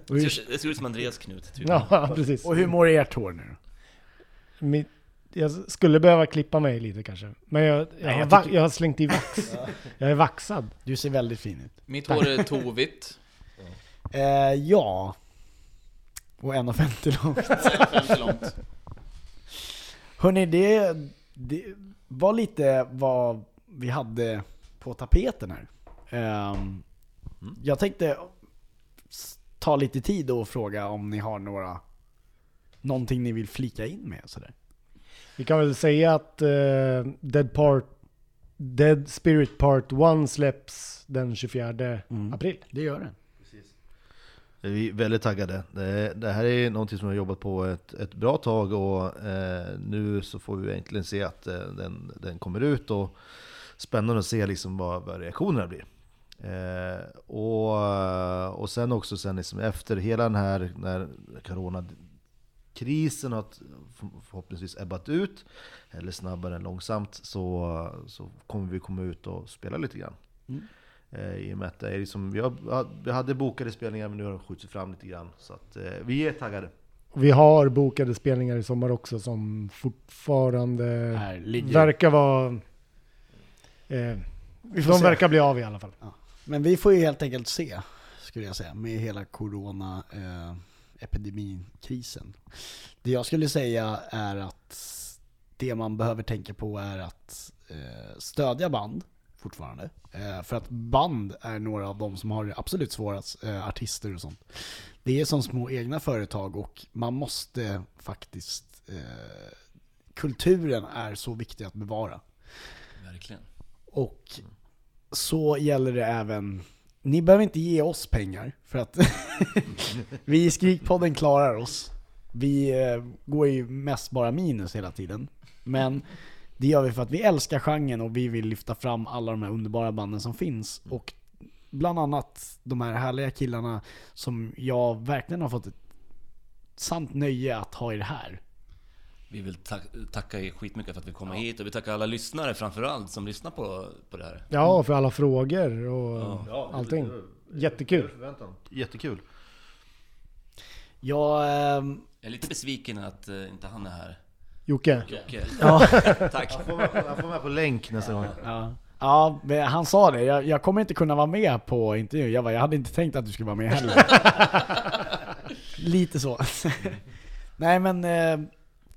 Det hur, ser, det ser ut som Andreas knut. Typ. ja precis. och hur mår ert hår nu? Mitt, jag skulle behöva klippa mig lite kanske. Men jag, jag, Nej, har, jag va, tycker- jag har slängt i vax. (laughs) Jag är vaxad. Du ser väldigt fin ut. Mitt hår är tovigt. Eh, ja. Och 1,50 långt. (laughs) 50 långt. Hörni, det, det var lite vad vi hade på tapeten här. Ehm, Jag tänkte ta lite tid och fråga om ni har några Någonting ni vill flika in med sådär. Vi kan väl säga att eh, Dead, Part, Dead Spirit Part 1 släpps den 24 Mm. april. Det gör det. Vi är väldigt taggade. Det, det här är någonting som vi har jobbat på ett, ett bra tag och eh, nu så får vi äntligen se att eh, den, den kommer ut och spännande att se liksom vad, vad reaktionerna blir. Eh, och, och sen också sen liksom efter hela den här när coronakrisen har för- förhoppningsvis ebbat ut, eller snabbare än långsamt, så, så kommer vi komma ut och spela lite grann. Eh, I och med att det är liksom, vi, har, vi hade bokade spelningar men nu har de skjutits fram lite grann. Så att, eh, vi är taggade. Vi har bokade spelningar i sommar också som fortfarande verkar vara... Eh, de se. verkar bli av i alla fall. Men vi får ju helt enkelt se, skulle jag säga, med hela corona eh, epidemikrisen. Det jag skulle säga är att det man behöver tänka på är att eh, stödja band fortfarande. Eh, för att band är några av de som har det absolut svårast, eh, artister och sånt. Det är som små egna företag och man måste faktiskt, kulturen är så viktig att bevara. Verkligen. Och så gäller det även, ni behöver inte ge oss pengar för att (laughs) vi i Skrikpodden klarar oss. Vi eh, går ju mest bara minus hela tiden. Men det gör vi för att vi älskar genren och vi vill lyfta fram alla de här underbara banden som finns. Och bland annat de här härliga killarna som jag verkligen har fått ett sant nöje att ha i det här. Vi vill ta tacka er skitmycket för att vi kommer hit och vi tackar alla lyssnare framförallt som lyssnar på, på det här. Ja, för alla frågor och Ja. allting. Jättekul. Jättekul. Jag, ehm, Jag är lite besviken att eh, inte han är här. Jocke. Jocke. ja, (laughs) Tack. Jag får, med, jag får med på länk nästa gång. Ja, ja men han sa det. Jag, jag kommer inte kunna vara med på intervjun. Jag, bara, jag hade inte tänkt att du skulle vara med heller. (laughs) Lite så. Nej men, eh,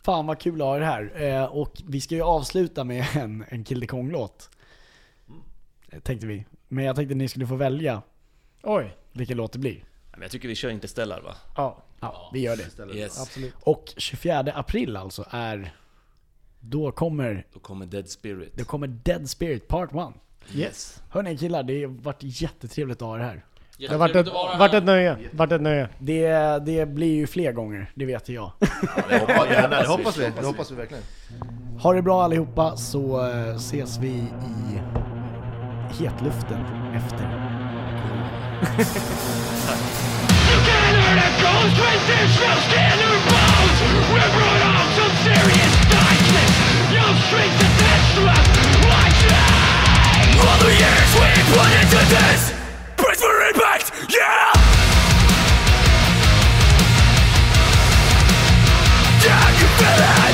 fan vad kul att ha det här. Eh, och vi ska ju avsluta med (laughs) en, en Kill the Kong-låt. Eh, Tänkte vi. Men jag tänkte att ni skulle få välja Oj. vilken låt det blir. Men jag tycker vi kör Interstellar va? Ja, Ja, vi gör det. Yes. absolut. Och 24 april alltså är... Då kommer, Då kommer Dead Spirit. då kommer Dead Spirit Part 1. Yes. Hörni killar, det har varit jättetrevligt att ha er här. Det har varit ett, varit ett nöje. Varit ett nöje. Det, det blir ju fler gånger, det vet jag. Det hoppas, (laughs) Gärna, det hoppas vi. Det hoppas vi verkligen. Ha det bra allihopa så eh, ses vi i hetluften efter. All the years we put into this Brace for impact, yeah! Can you feel it?